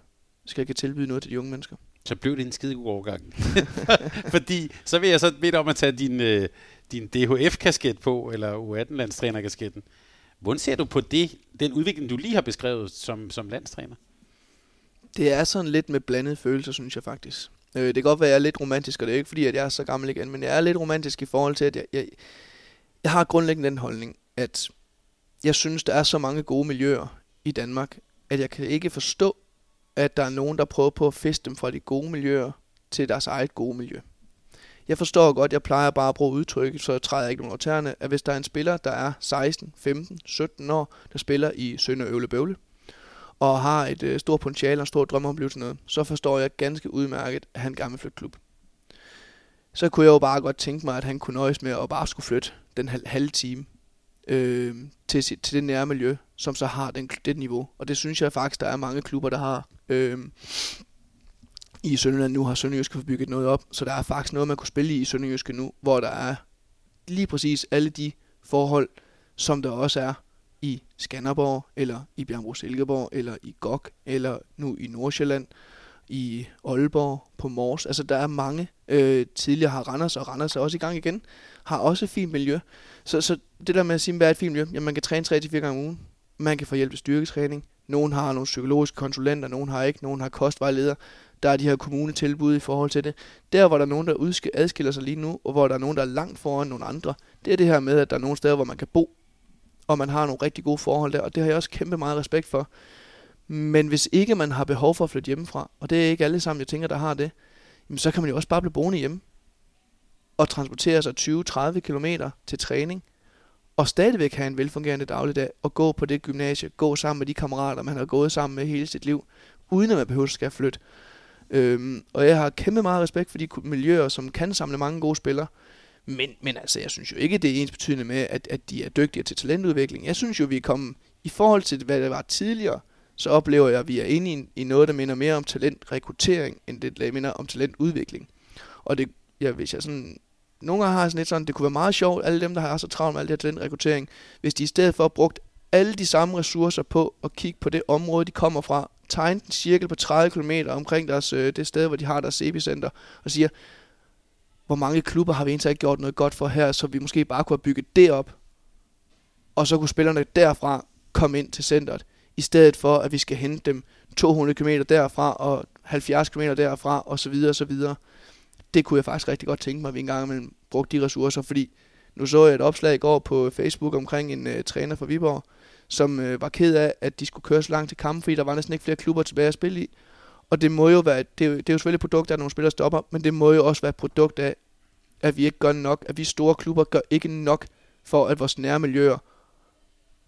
skal kan tilbyde noget til de unge mennesker. Så blev det en skide god overgang. Fordi så vil jeg så bede om at tage din, øh, din DHF-kasket på, eller U18-landstræner-kasketten. Hvordan ser du på det, den udvikling, du lige har beskrevet som, som landstræner? Det er sådan lidt med blandede følelser, synes jeg faktisk. Øh, det kan godt være, at jeg er lidt romantisk, og det er ikke fordi, at jeg er så gammel igen, men jeg er lidt romantisk i forhold til, at jeg, jeg, jeg har grundlæggende den holdning, at jeg synes, der er så mange gode miljøer i Danmark, at jeg kan ikke forstå, at der er nogen, der prøver på at feste dem fra de gode miljøer til deres eget gode miljø. Jeg forstår godt, jeg plejer bare at bruge udtrykket, så jeg træder ikke nogen over tæerne, at hvis der er en spiller, der er 16, 15, 17 år, der spiller i Sønder Øvle Bøvle, og har et øh, stort potentiale og en stor drøm om at blive til noget, så forstår jeg ganske udmærket, at han gerne vil flytte klub. Så kunne jeg jo bare godt tænke mig, at han kunne nøjes med at bare skulle flytte den halve halv time øh, til, til det nære miljø, som så har den, det niveau. Og det synes jeg faktisk, der er mange klubber, der har. Øh, I Sønderjylland nu har Sønderjyske bygget noget op, så der er faktisk noget, man kunne spille i i Sønderjyske nu, hvor der er lige præcis alle de forhold, som der også er i Skanderborg, eller i Bjergbro Silkeborg, eller i GOG, eller nu i Nordsjælland, i Aalborg, på Mors. Altså der er mange. Øh, tidligere har Randers, og Randers er også i gang igen, har også fint miljø. Så, så det der med at sige, hvad er et fint miljø? Jamen man kan træne 3-4 gange om ugen. Man kan få hjælp til styrketræning. Nogen har nogle psykologiske konsulenter, nogen har ikke, nogen har kostvejleder. Der er de her kommunetilbud i forhold til det. Der, hvor der er nogen, der adskiller sig lige nu, og hvor der er nogen, der er langt foran nogle andre, det er det her med, at der er nogle steder, hvor man kan bo og man har nogle rigtig gode forhold der, og det har jeg også kæmpe meget respekt for. Men hvis ikke man har behov for at flytte hjemmefra, og det er ikke alle sammen, jeg tænker, der har det, jamen, så kan man jo også bare blive boende hjemme og transportere sig 20-30 km til træning, og stadigvæk have en velfungerende dagligdag, og gå på det gymnasie, gå sammen med de kammerater, man har gået sammen med hele sit liv, uden at man behøver at skal flytte. Øhm, og jeg har kæmpe meget respekt for de miljøer, som kan samle mange gode spillere. Men, men altså, jeg synes jo ikke, det er ens betydende med, at, at de er dygtige til talentudvikling. Jeg synes jo, vi er kommet, i forhold til hvad det var tidligere, så oplever jeg, at vi er inde i, i noget, der minder mere om talentrekruttering, end det, der minder om talentudvikling. Og det, ja, hvis jeg sådan nogle gange har sådan lidt sådan, det kunne være meget sjovt, alle dem, der har så travlt med alt det her talentrekruttering, hvis de i stedet for brugt alle de samme ressourcer på at kigge på det område, de kommer fra, tegne en cirkel på 30 km omkring deres, øh, det sted, hvor de har deres epicenter, og siger, hvor mange klubber har vi egentlig ikke gjort noget godt for her, så vi måske bare kunne have bygget det op, og så kunne spillerne derfra komme ind til centret, i stedet for, at vi skal hente dem 200 km derfra og 70 km derfra, og så videre, og så videre det kunne jeg faktisk rigtig godt tænke mig, at vi engang imellem brugte de ressourcer, fordi nu så jeg et opslag i går på Facebook omkring en uh, træner fra Viborg, som uh, var ked af, at de skulle køre så langt til kampen, fordi der var næsten ikke flere klubber tilbage at spille i. Og det må jo være, det er, det er jo selvfølgelig et produkt af, at nogle spillere stopper, men det må jo også være et produkt af, at vi ikke gør nok, at vi store klubber gør ikke nok for, at vores nærmiljøer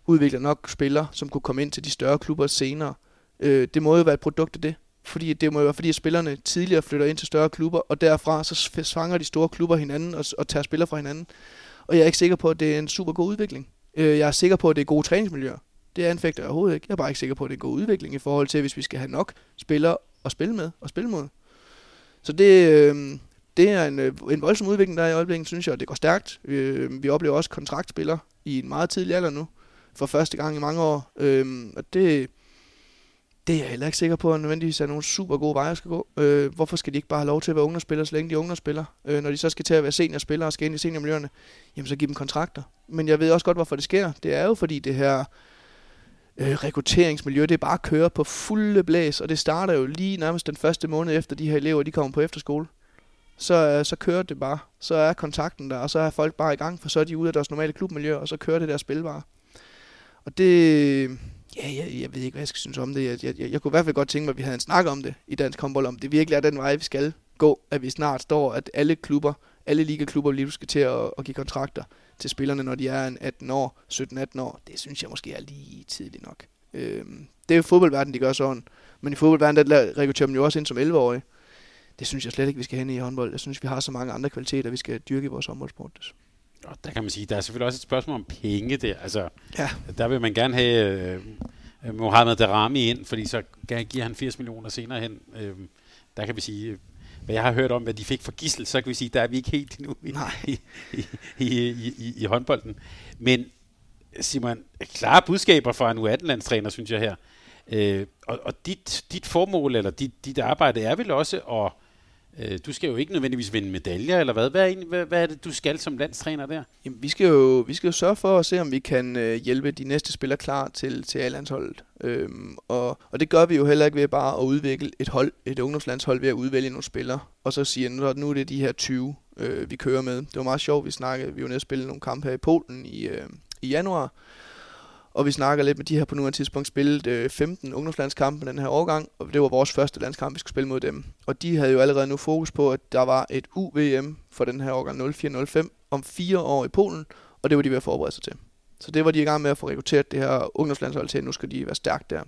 udvikler nok spillere, som kunne komme ind til de større klubber senere. Øh, det må jo være et produkt af det. Fordi det må jo være, fordi spillerne tidligere flytter ind til større klubber, og derfra så svanger de store klubber hinanden og, og tager spillere fra hinanden. Og jeg er ikke sikker på, at det er en super god udvikling. Øh, jeg er sikker på, at det er gode træningsmiljøer. Det anfægter jeg overhovedet ikke. Jeg er bare ikke sikker på, at det er en god udvikling i forhold til, hvis vi skal have nok spillere at spille med og spille mod. Så det, øh, det er en, øh, en voldsom udvikling, der er i øjeblikket, synes jeg, og det går stærkt. Øh, vi oplever også kontraktspillere i en meget tidlig alder nu, for første gang i mange år. Øh, og det, det er jeg heller ikke sikker på, at nødvendigvis er nogle super gode veje, skal gå. Øh, hvorfor skal de ikke bare have lov til at være ungdomsspillere, så længe de er ungdomsspillere? Øh, når de så skal til at være seniorspillere og skal ind i seniormiljøerne, jamen så giv dem kontrakter. Men jeg ved også godt, hvorfor det sker. Det er jo fordi det her øh, rekrutteringsmiljø, det er bare at køre på fulde blæs, og det starter jo lige nærmest den første måned efter de her elever, de kommer på efterskole. Så, øh, så kører det bare. Så er kontakten der, og så er folk bare i gang, for så er de ude af deres normale klubmiljø, og så kører det der spil bare. Og det, Ja, jeg, jeg ved ikke, hvad jeg skal synes om det. Jeg, jeg, jeg, jeg kunne i hvert fald godt tænke mig, at vi havde en snak om det i dansk håndbold, om det virkelig er den vej, vi skal gå, at vi snart står, at alle klubber, alle ligaklubber lige skal til at, at give kontrakter til spillerne, når de er en 18 år, 17-18 år. Det synes jeg måske er lige tidligt nok. Øhm, det er jo fodboldverdenen, de gør sådan. Men i fodboldverdenen, der rekrutterer man jo også ind som 11-årige. Det synes jeg slet ikke, vi skal hen i håndbold. Jeg synes, vi har så mange andre kvaliteter, vi skal dyrke i vores håndboldsport. Og der kan man sige, der er selvfølgelig også et spørgsmål om penge der. Altså, ja. Der vil man gerne have øh, Mohamed Darami ind, fordi så giver han 80 millioner senere hen. Øh, der kan vi sige, hvad jeg har hørt om, hvad de fik for gissel, så kan vi sige, der er vi ikke helt endnu i, i, i, i, i, i håndbolden. Men Simon, klare budskaber fra en U18-landstræner, synes jeg her. Øh, og og dit, dit formål, eller dit, dit arbejde, er vel også at Øh, du skal jo ikke nødvendigvis vinde medaljer, eller hvad? Hvad er, egentlig, hvad, hvad er det, du skal som landstræner der? Jamen, vi skal jo, vi skal jo sørge for at se, om vi kan øh, hjælpe de næste spillere klar til, til A-landsholdet. Øhm, og, og det gør vi jo heller ikke ved bare at udvikle et hold, et ungdomslandshold ved at udvælge nogle spillere, og så sige, nu, nu er det de her 20, øh, vi kører med. Det var meget sjovt, vi snakkede, vi var nede og spille nogle kampe her i Polen i, øh, i januar, og vi snakker lidt med de her på nuværende tidspunkt spillet øh, 15 ungdomslandskampe den her årgang, og det var vores første landskamp, vi skulle spille mod dem. Og de havde jo allerede nu fokus på, at der var et UVM for den her årgang 0405 om fire år i Polen, og det var de ved at forberede sig til. Så det var de i gang med at få rekrutteret det her ungdomslandshold til, nu skal de være stærkt der.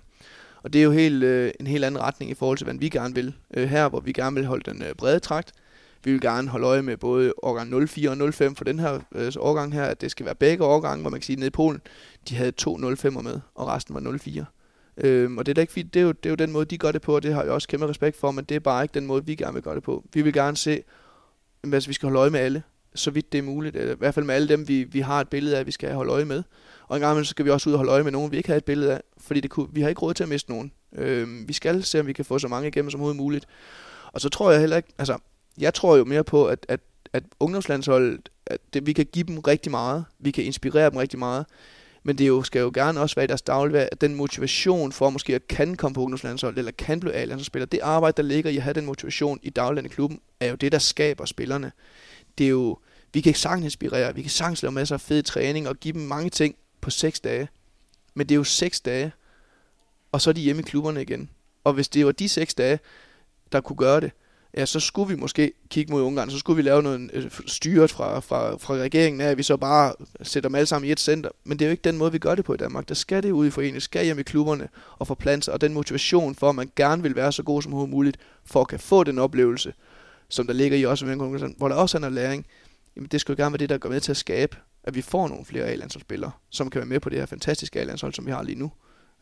Og det er jo helt, øh, en helt anden retning i forhold til, hvad vi gerne vil øh, her, hvor vi gerne vil holde den øh, brede trakt. Vi vil gerne holde øje med både årgang 04 og 05 for den her øh, årgang her, at det skal være begge årgange, hvor man kan sige, at nede i Polen, de havde to 05'er med, og resten var 04. Øhm, og det er, da ikke fint. Det, er jo, det er jo den måde, de gør det på, og det har jeg også kæmpe respekt for, men det er bare ikke den måde, vi gerne vil gøre det på. Vi vil gerne se, altså vi skal holde øje med alle, så vidt det er muligt. Eller i hvert fald med alle dem, vi, vi har et billede af, vi skal holde øje med. Og en gang så skal vi også ud og holde øje med nogen, vi ikke har et billede af, fordi det kunne, vi har ikke råd til at miste nogen. Øhm, vi skal se, om vi kan få så mange igennem som overhovedet muligt. Og så tror jeg heller ikke, altså, jeg tror jo mere på, at, at, at ungdomslandsholdet, at det, vi kan give dem rigtig meget, vi kan inspirere dem rigtig meget, men det jo, skal jo gerne også være i deres dagligdag, at den motivation for måske at kan komme på ungdomslandshold, eller kan blive A-landsholdsspiller, det arbejde, der ligger i at have den motivation i dagligdagen i klubben, er jo det, der skaber spillerne. Det er jo, vi kan ikke sagtens inspirere, vi kan sagtens lave masser af fed træning og give dem mange ting på seks dage. Men det er jo seks dage, og så er de hjemme i klubberne igen. Og hvis det var de seks dage, der kunne gøre det, ja, så skulle vi måske kigge mod Ungarn, så skulle vi lave noget øh, styret fra, fra, fra regeringen af, at vi så bare sætter dem alle sammen i et center. Men det er jo ikke den måde, vi gør det på i Danmark. Der skal det ud i foreningen, skal hjem i klubberne og få sig, og den motivation for, at man gerne vil være så god som muligt, for at kan få den oplevelse, som der ligger i også hvor der også er noget læring, jamen det skulle gerne være det, der går med til at skabe, at vi får nogle flere A-landsholdsspillere, som kan være med på det her fantastiske A-landshold, som vi har lige nu.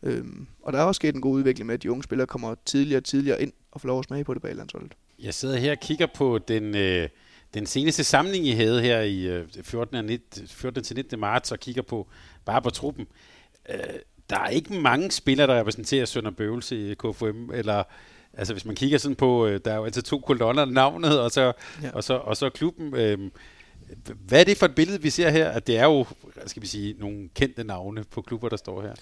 Øhm, og der er også sket en god udvikling med, at de unge spillere kommer tidligere og tidligere ind og får lov at smage på det på A-landsholdet. Jeg sidder her og kigger på den, øh, den seneste samling, I havde her i øh, 14. 19, 14. til 19. marts, og kigger på bare på truppen. Øh, der er ikke mange spillere, der repræsenterer Sønder Bøvelse i KFM, eller altså hvis man kigger sådan på, øh, der er jo altid to kolonner, navnet og så, ja. og så, og så klubben. Øh, hvad er det for et billede, vi ser her? At det er jo, skal vi sige, nogle kendte navne på klubber, der står her.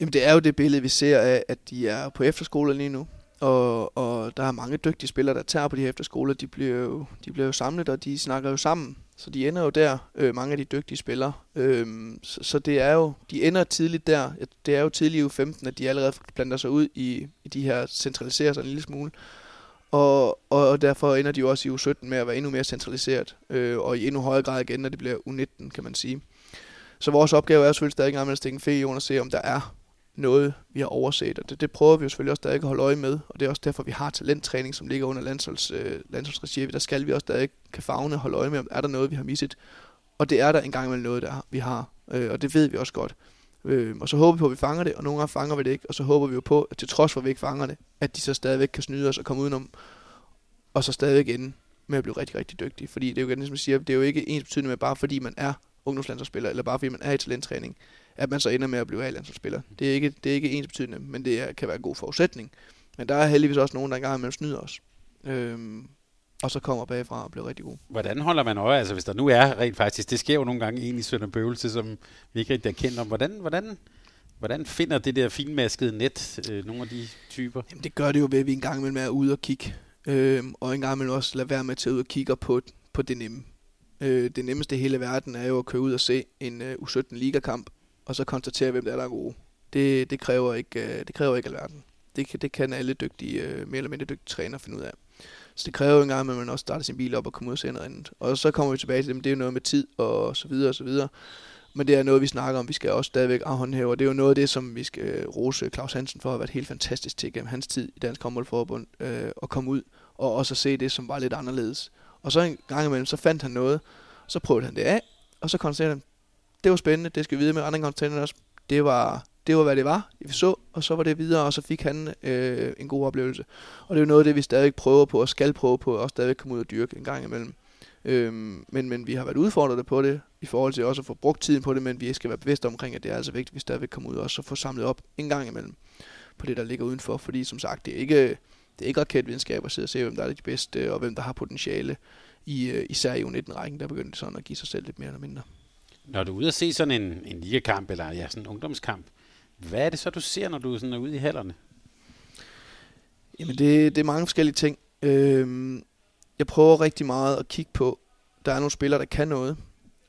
Jamen det er jo det billede, vi ser af, at de er på efterskole lige nu. Og, og der er mange dygtige spillere, der tager på de her efterskoler. De bliver, jo, de bliver jo samlet, og de snakker jo sammen. Så de ender jo der, øh, mange af de dygtige spillere. Øhm, så, så det er jo, de ender tidligt der. Det er jo tidligt i U15, at de allerede planter sig ud i, i de her, centraliserer sig en lille smule. Og, og derfor ender de jo også i U17 med at være endnu mere centraliseret, øh, og i endnu højere grad igen, når det bliver U19, kan man sige. Så vores opgave er selvfølgelig stadig at stikke en fe i og se, om der er noget, vi har overset, og det, det prøver vi jo selvfølgelig også stadig at holde øje med, og det er også derfor, vi har talenttræning, som ligger under landsholds, øh, landsholdsregi. Der skal vi også stadig kan fagne holde øje med, om er der noget, vi har misset. Og det er der engang imellem noget, der vi har, øh, og det ved vi også godt. Øh, og så håber vi på, at vi fanger det, og nogle gange fanger vi det ikke, og så håber vi jo på, at til trods for, at vi ikke fanger det, at de så stadigvæk kan snyde os og komme udenom, og så stadigvæk ende med at blive rigtig, rigtig dygtige. Fordi det er jo igen, som jeg siger, det er jo ikke ens betydende med, bare fordi man er ungdomslandsholdsspiller, eller bare fordi man er i talenttræning, at man så ender med at blive A-landsholdsspiller. Det er ikke, det er ikke ens betydende, men det er, kan være en god forudsætning. Men der er heldigvis også nogen, der engang imellem snyder os. Øhm, og så kommer bagfra og bliver rigtig god. Hvordan holder man øje, altså hvis der nu er rent faktisk, det sker jo nogle gange en i Sønder Bøvelse, som vi ikke rigtig er kendt om. Hvordan, hvordan, hvordan finder det der finmaskede net øh, nogle af de typer? Jamen det gør det jo ved, at vi en gang imellem er ude og kigge. Øhm, og en gang imellem også lade være med at ud og kigge på, på det nemme. Øh, det nemmeste i hele verden er jo at køre ud og se en uh, U17 ligakamp, og så konstatere, hvem der er, der er gode. Det, det, kræver ikke, øh, det kræver ikke alverden. Det, det kan alle dygtige, øh, mere eller mindre dygtige træner finde ud af. Så det kræver jo en gang, at man også starter sin bil op og kommer ud og ser noget andet. Og så kommer vi tilbage til det, det er jo noget med tid og så videre og så videre. Men det er noget, vi snakker om. Vi skal også stadigvæk håndhæve, og det er jo noget af det, som vi skal øh, rose Claus Hansen for at have været helt fantastisk til gennem hans tid i Dansk Håndboldforbund, øh, at komme ud og også at se det, som var lidt anderledes. Og så en gang imellem, så fandt han noget, så prøvede han det af, og så konstaterede han, det var spændende, det skal vi vide med andre contenders. også, det var, det var, hvad det var, vi så, og så var det videre, og så fik han øh, en god oplevelse. Og det er jo noget af det, vi stadig prøver på, og skal prøve på, og stadig komme ud og dyrke en gang imellem. Øhm, men, men vi har været udfordret på det, i forhold til også at få brugt tiden på det, men vi skal være bevidste omkring, at det er altså vigtigt, at vi stadigvæk kommer ud og så få samlet op en gang imellem på det, der ligger udenfor. Fordi som sagt, det er ikke, det er ikke raketvidenskab at sidde og se, hvem der er de bedste, og hvem der har potentiale i, øh, især i U19-rækken, der begyndte sådan at give sig selv lidt mere eller mindre. Når du er ude og se sådan en, en ligekamp, eller ja, sådan en ungdomskamp, hvad er det så, du ser, når du sådan er ude i hallerne? Jamen, det, det er mange forskellige ting. Øhm, jeg prøver rigtig meget at kigge på, der er nogle spillere, der kan noget,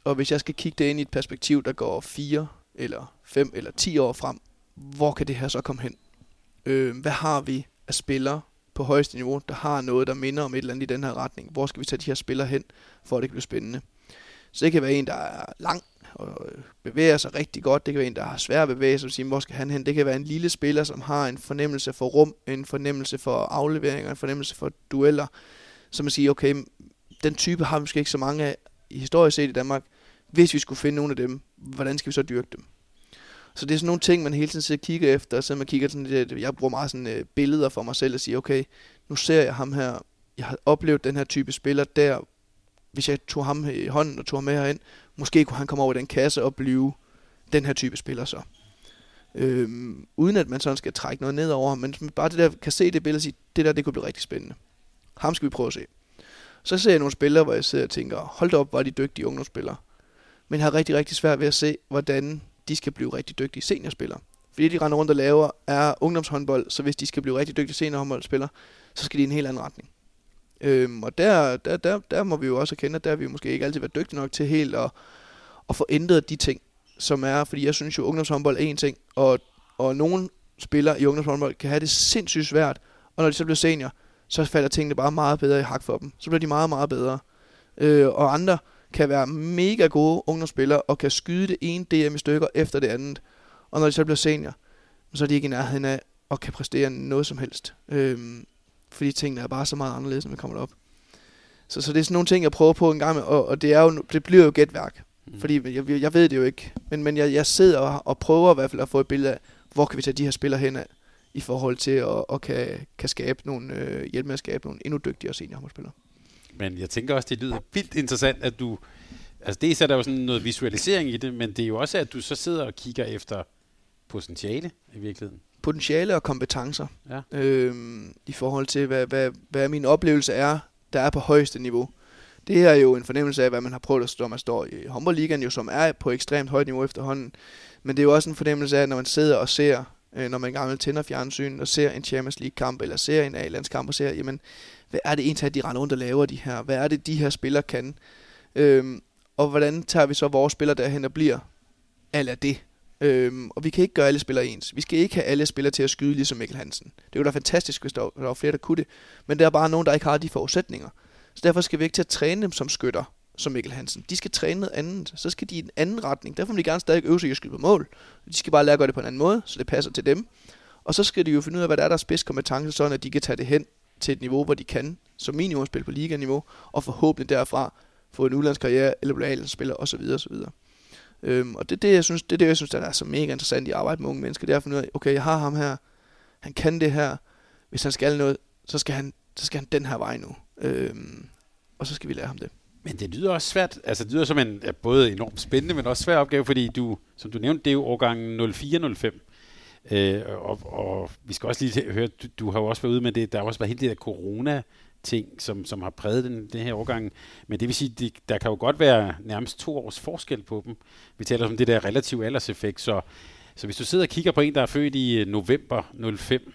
og hvis jeg skal kigge det ind i et perspektiv, der går 4 eller 5 eller 10 år frem, hvor kan det her så komme hen? Øhm, hvad har vi af spillere, på højeste niveau, der har noget, der minder om et eller andet i den her retning. Hvor skal vi tage de her spillere hen, for at det kan blive spændende? Så det kan være en, der er lang og bevæger sig rigtig godt. Det kan være en, der har svært at bevæge sig, sige, hvor skal han hen? Det kan være en lille spiller, som har en fornemmelse for rum, en fornemmelse for afleveringer, en fornemmelse for dueller. Så man siger, okay, den type har vi måske ikke så mange af i historisk set i Danmark. Hvis vi skulle finde nogle af dem, hvordan skal vi så dyrke dem? Så det er sådan nogle ting, man hele tiden sidder og kigger efter, så man kigger sådan lidt, jeg bruger meget sådan øh, billeder for mig selv og siger, okay, nu ser jeg ham her, jeg har oplevet den her type spiller der, hvis jeg tog ham i hånden og tog ham med herind, måske kunne han komme over i den kasse og blive den her type spiller så. Øhm, uden at man sådan skal trække noget ned over men bare det der, kan se det billede og sige, det der, det kunne blive rigtig spændende. Ham skal vi prøve at se. Så ser jeg nogle spillere, hvor jeg sidder og tænker, hold da op, var de dygtige ungdomsspillere. Men har rigtig, rigtig svært ved at se, hvordan de skal blive rigtig dygtige seniorspillere. Fordi de render rundt og laver er ungdomshåndbold, så hvis de skal blive rigtig dygtige seniorhåndboldspillere, så skal de i en helt anden retning. Øhm, og der, der, der, der må vi jo også erkende, at der har vi måske ikke altid været dygtige nok til helt at, at få ændret de ting, som er, fordi jeg synes jo, at ungdomshåndbold er en ting, og, og nogle spillere i ungdomshåndbold kan have det sindssygt svært, og når de så bliver senior, så falder tingene bare meget bedre i hak for dem. Så bliver de meget, meget bedre. Øh, og andre kan være mega gode ungdomsspillere og kan skyde det ene DM i stykker efter det andet. Og når de så bliver senior, så er de ikke i nærheden af at kan præstere noget som helst. Øh, fordi tingene er bare så meget anderledes, når vi kommer op. Så, så det er sådan nogle ting, jeg prøver på en gang med, og, og det, er jo, det bliver jo gætværk. Mm. Fordi jeg, jeg ved det jo ikke. Men, men jeg, jeg sidder og, og prøver i hvert fald at få et billede af, hvor kan vi tage de her spillere hen af, i forhold til at, at kan, kan skabe nogle, øh, hjælpe med at skabe nogle endnu dygtigere seniorhåndboldspillere. Men jeg tænker også, det lyder vildt interessant, at du... Altså det er der jo sådan noget visualisering i det, men det er jo også, at du så sidder og kigger efter potentiale i virkeligheden. Potentiale og kompetencer. Ja. Øhm, I forhold til, hvad, hvad, hvad min oplevelse er, der er på højeste niveau. Det her er jo en fornemmelse af, hvad man har prøvet at stå, man står i håndboldligaen, jo, som er på ekstremt højt niveau efterhånden. Men det er jo også en fornemmelse af, når man sidder og ser, øh, når man engang tænder fjernsyn og ser en Champions League-kamp, eller ser en A-landskamp og ser, jamen, hvad er det egentlig, de render rundt og laver de her? Hvad er det, de her spillere kan? Øhm, og hvordan tager vi så vores spillere derhen og bliver alt af det? Øhm, og vi kan ikke gøre alle spillere ens. Vi skal ikke have alle spillere til at skyde ligesom Mikkel Hansen. Det er jo fantastisk, hvis der, der var flere, der kunne det. Men der er bare nogen, der ikke har de forudsætninger. Så derfor skal vi ikke til at træne dem som skytter, som Mikkel Hansen. De skal træne noget andet. Så skal de i en anden retning. Derfor må de gerne stadig øve sig i at skyde på mål. De skal bare lære at gøre det på en anden måde, så det passer til dem. Og så skal de jo finde ud af, hvad der er deres spidskompetence, sådan at de kan tage det hen til et niveau, hvor de kan som minimum spille på liganiveau, og forhåbentlig derfra få en udlandskarriere, eller blive spiller osv. osv. Øhm, og det er det, jeg synes, det er det, jeg synes, der er så mega interessant i at arbejde med unge mennesker, det er at finde ud af, okay, jeg har ham her, han kan det her, hvis han skal noget, så skal han, så skal han den her vej nu. Øhm, og så skal vi lære ham det. Men det lyder også svært. Altså, det lyder som en ja, både enormt spændende, men også svær opgave, fordi du, som du nævnte, det er jo årgangen 0405. Øh, og, og, vi skal også lige høre, du, du har jo også været ude med det, der har også været hele det der corona ting, som, som har præget den, den her årgang. Men det vil sige, de, der kan jo godt være nærmest to års forskel på dem. Vi taler om det der relative alderseffekt, så, så hvis du sidder og kigger på en, der er født i øh, november 05,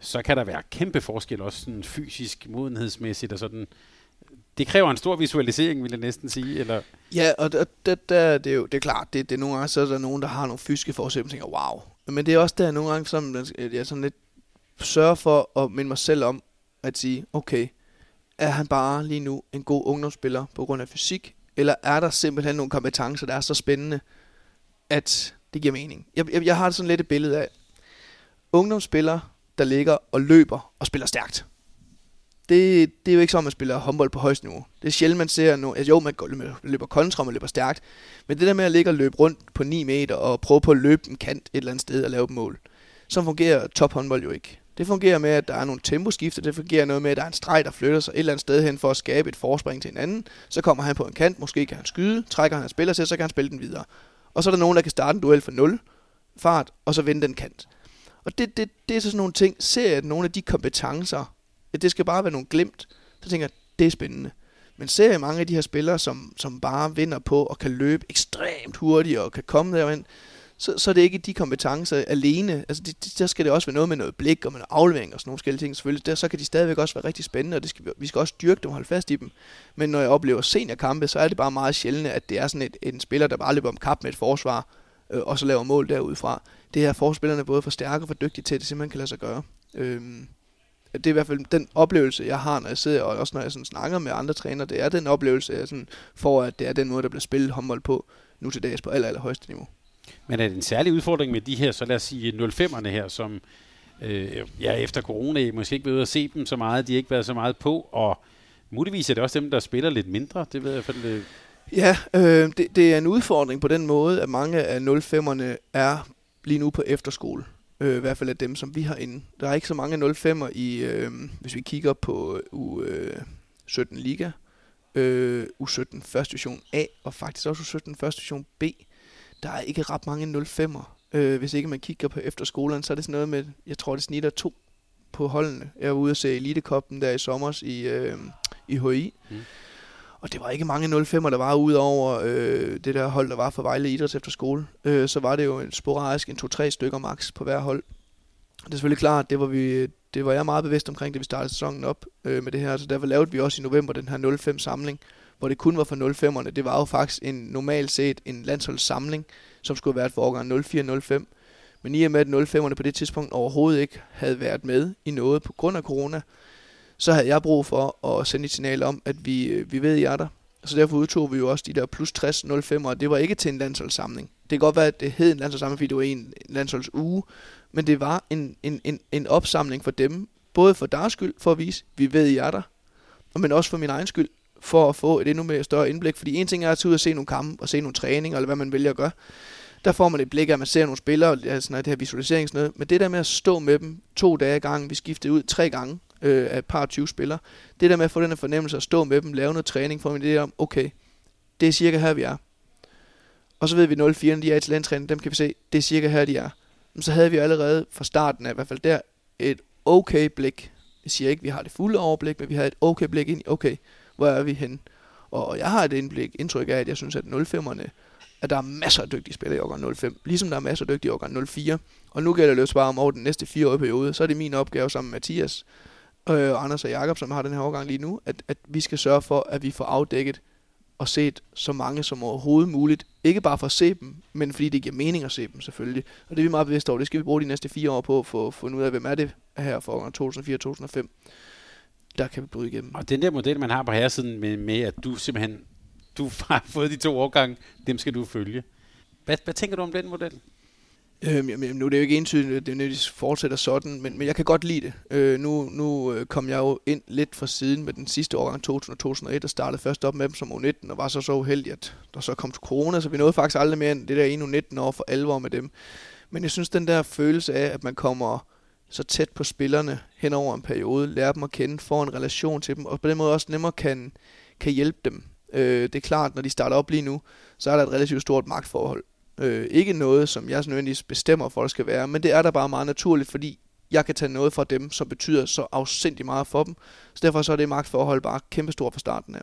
så kan der være kæmpe forskel, også sådan fysisk, modenhedsmæssigt og sådan. Det kræver en stor visualisering, vil jeg næsten sige. Eller? Ja, og det, det, det, det, er jo det er klart, det, det er nogle gange, så er der nogen, der har nogle fysiske forudsætninger, wow. Men det er også der nogle gange, som øh, jeg sådan lidt sørger for at minde mig selv om, at sige, okay, er han bare lige nu en god ungdomsspiller på grund af fysik, eller er der simpelthen nogle kompetencer, der er så spændende, at det giver mening. Jeg, jeg, jeg har sådan lidt et billede af ungdomsspillere, der ligger og løber og spiller stærkt. Det, det er jo ikke sådan, at man spiller håndbold på højst niveau. Det er sjældent, man ser nu. Altså, jo, man løber kontra, man løber stærkt. Men det der med at ligge og løbe rundt på 9 meter og prøve på at løbe en kant et eller andet sted og lave et mål, så fungerer tophåndbold jo ikke. Det fungerer med, at der er nogle temposkifter. Det fungerer noget med, at der er en streg, der flytter sig et eller andet sted hen for at skabe et forspring til en anden. Så kommer han på en kant, måske kan han skyde, trækker han en spiller til, så kan han spille den videre. Og så er der nogen, der kan starte en duel for 0 fart, og så vende den kant. Og det, det, det er så sådan nogle ting. Ser jeg, at nogle af de kompetencer, at det skal bare være nogle glemt, så tænker jeg, det er spændende. Men ser jeg mange af de her spillere, som, som bare vinder på og kan løbe ekstremt hurtigt og kan komme derhen, så, så er det ikke de kompetencer alene. Altså, det, det, der skal det også være noget med noget blik og med noget aflevering og sådan nogle forskellige ting. Selvfølgelig, der, så kan de stadigvæk også være rigtig spændende, og det skal, vi skal også dyrke dem og holde fast i dem. Men når jeg oplever seniorkampe, så er det bare meget sjældent, at det er sådan et, en spiller, der bare løber om kap med et forsvar, øh, og så laver mål derudfra. Det her forspillerne både for stærke og for dygtige til, at det simpelthen kan lade sig gøre. Øhm, det er i hvert fald den oplevelse, jeg har, når jeg sidder, og også når jeg sådan snakker med andre trænere, det er den oplevelse, jeg sådan får, at det er den måde, der bliver spillet håndbold på nu til dags på aller, aller højeste niveau. Men er det en særlig udfordring med de her, så lad os sige 05'erne her, som øh, ja, efter corona måske ikke ved at se dem så meget, de har ikke været så meget på, og muligvis er det også dem, der spiller lidt mindre, det ved jeg i hvert fald. Øh. Ja, øh, det, det er en udfordring på den måde, at mange af 05'erne er lige nu på efterskole. Øh, I hvert fald af dem, som vi har inde. Der er ikke så mange 05'er i, øh, hvis vi kigger på U17 øh, øh Liga, øh, U17 første division A, og faktisk også U17 første division B der er ikke ret mange 05'er. Øh, hvis ikke man kigger på efterskolerne, så er det sådan noget med, jeg tror det snitter to på holdene. Jeg var ude og se Elitekoppen der i sommer i, øh, i HI. Mm. Og det var ikke mange 05'er, der var ud over øh, det der hold, der var for Vejle Idræts efter skole. Øh, så var det jo en sporadisk en to-tre stykker max på hver hold. Det er selvfølgelig klart, det var, vi, det var jeg meget bevidst omkring, da vi startede sæsonen op øh, med det her. Så derfor lavede vi også i november den her 05 samling, hvor det kun var for 05'erne. Det var jo faktisk en normalt set en landsholdssamling, som skulle have været for årgang 04-05. Men i og med, at 05'erne på det tidspunkt overhovedet ikke havde været med i noget på grund af corona, så havde jeg brug for at sende et signal om, at vi, øh, vi ved, I er der. Så derfor udtog vi jo også de der plus 60 05, og det var ikke til en landsholdssamling. Det kan godt være, at det hed en landsholdssamling, fordi det var en landsholdsuge, men det var en, en, en, en opsamling for dem, både for deres skyld, for at vise, vi ved, I er der, men også for min egen skyld, for at få et endnu mere større indblik. Fordi en ting er at tage ud og se nogle kampe, og se nogle træninger, eller hvad man vælger at gøre. Der får man et blik af, at man ser nogle spillere, altså det her visualiseringsnød. Men det der med at stå med dem to dage i gang, vi skiftede ud tre gange øh, af et par 20 spillere. Det der med at få den her fornemmelse at stå med dem, lave noget træning, få en idé om, okay, det er cirka her, vi er. Og så ved vi 04, de er i talenttræning, dem kan vi se, det er cirka her, de er. Men så havde vi allerede fra starten af, i hvert fald der, et okay blik. Jeg siger ikke, at vi har det fulde overblik, men vi har et okay blik ind i, okay, hvor er vi henne? Og jeg har et indblik, indtryk af, at jeg synes, at 05'erne, at der er masser af dygtige spillere i årgang 05, ligesom der er masser af dygtige i årgang 04. Og nu gælder det jo bare om over den næste fire år periode, så er det min opgave sammen med Mathias, øh, Anders og Jakob, som har den her årgang lige nu, at, at vi skal sørge for, at vi får afdækket og set så mange som overhovedet muligt. Ikke bare for at se dem, men fordi det giver mening at se dem selvfølgelig. Og det er vi meget bevidste over. Det skal vi bruge de næste fire år på for at finde ud af, hvem er det her for 2004-2005 der kan vi bryde igennem. Og den der model, man har på herresiden med, med at du simpelthen du har fået de to årgange, dem skal du følge. Hvad, hvad tænker du om den model? Øhm, jamen, nu er det jo ikke entydigt, at det nødvendigvis fortsætter sådan, men, men jeg kan godt lide det. Øh, nu nu øh, kom jeg jo ind lidt fra siden med den sidste årgang 2001, og startede først op med dem som U19, og var så så uheldig, at der så kom corona, så vi nåede faktisk aldrig mere end det der endnu 19 år for alvor med dem. Men jeg synes, den der følelse af, at man kommer så tæt på spillerne hen over en periode, lærer dem at kende, får en relation til dem, og på den måde også nemmere kan, kan hjælpe dem. Øh, det er klart, når de starter op lige nu, så er der et relativt stort magtforhold. Øh, ikke noget, som jeg nødvendigvis bestemmer for, at det skal være, men det er der bare meget naturligt, fordi jeg kan tage noget fra dem, som betyder så afsindig meget for dem. Så derfor så er det magtforhold bare kæmpestort fra starten af.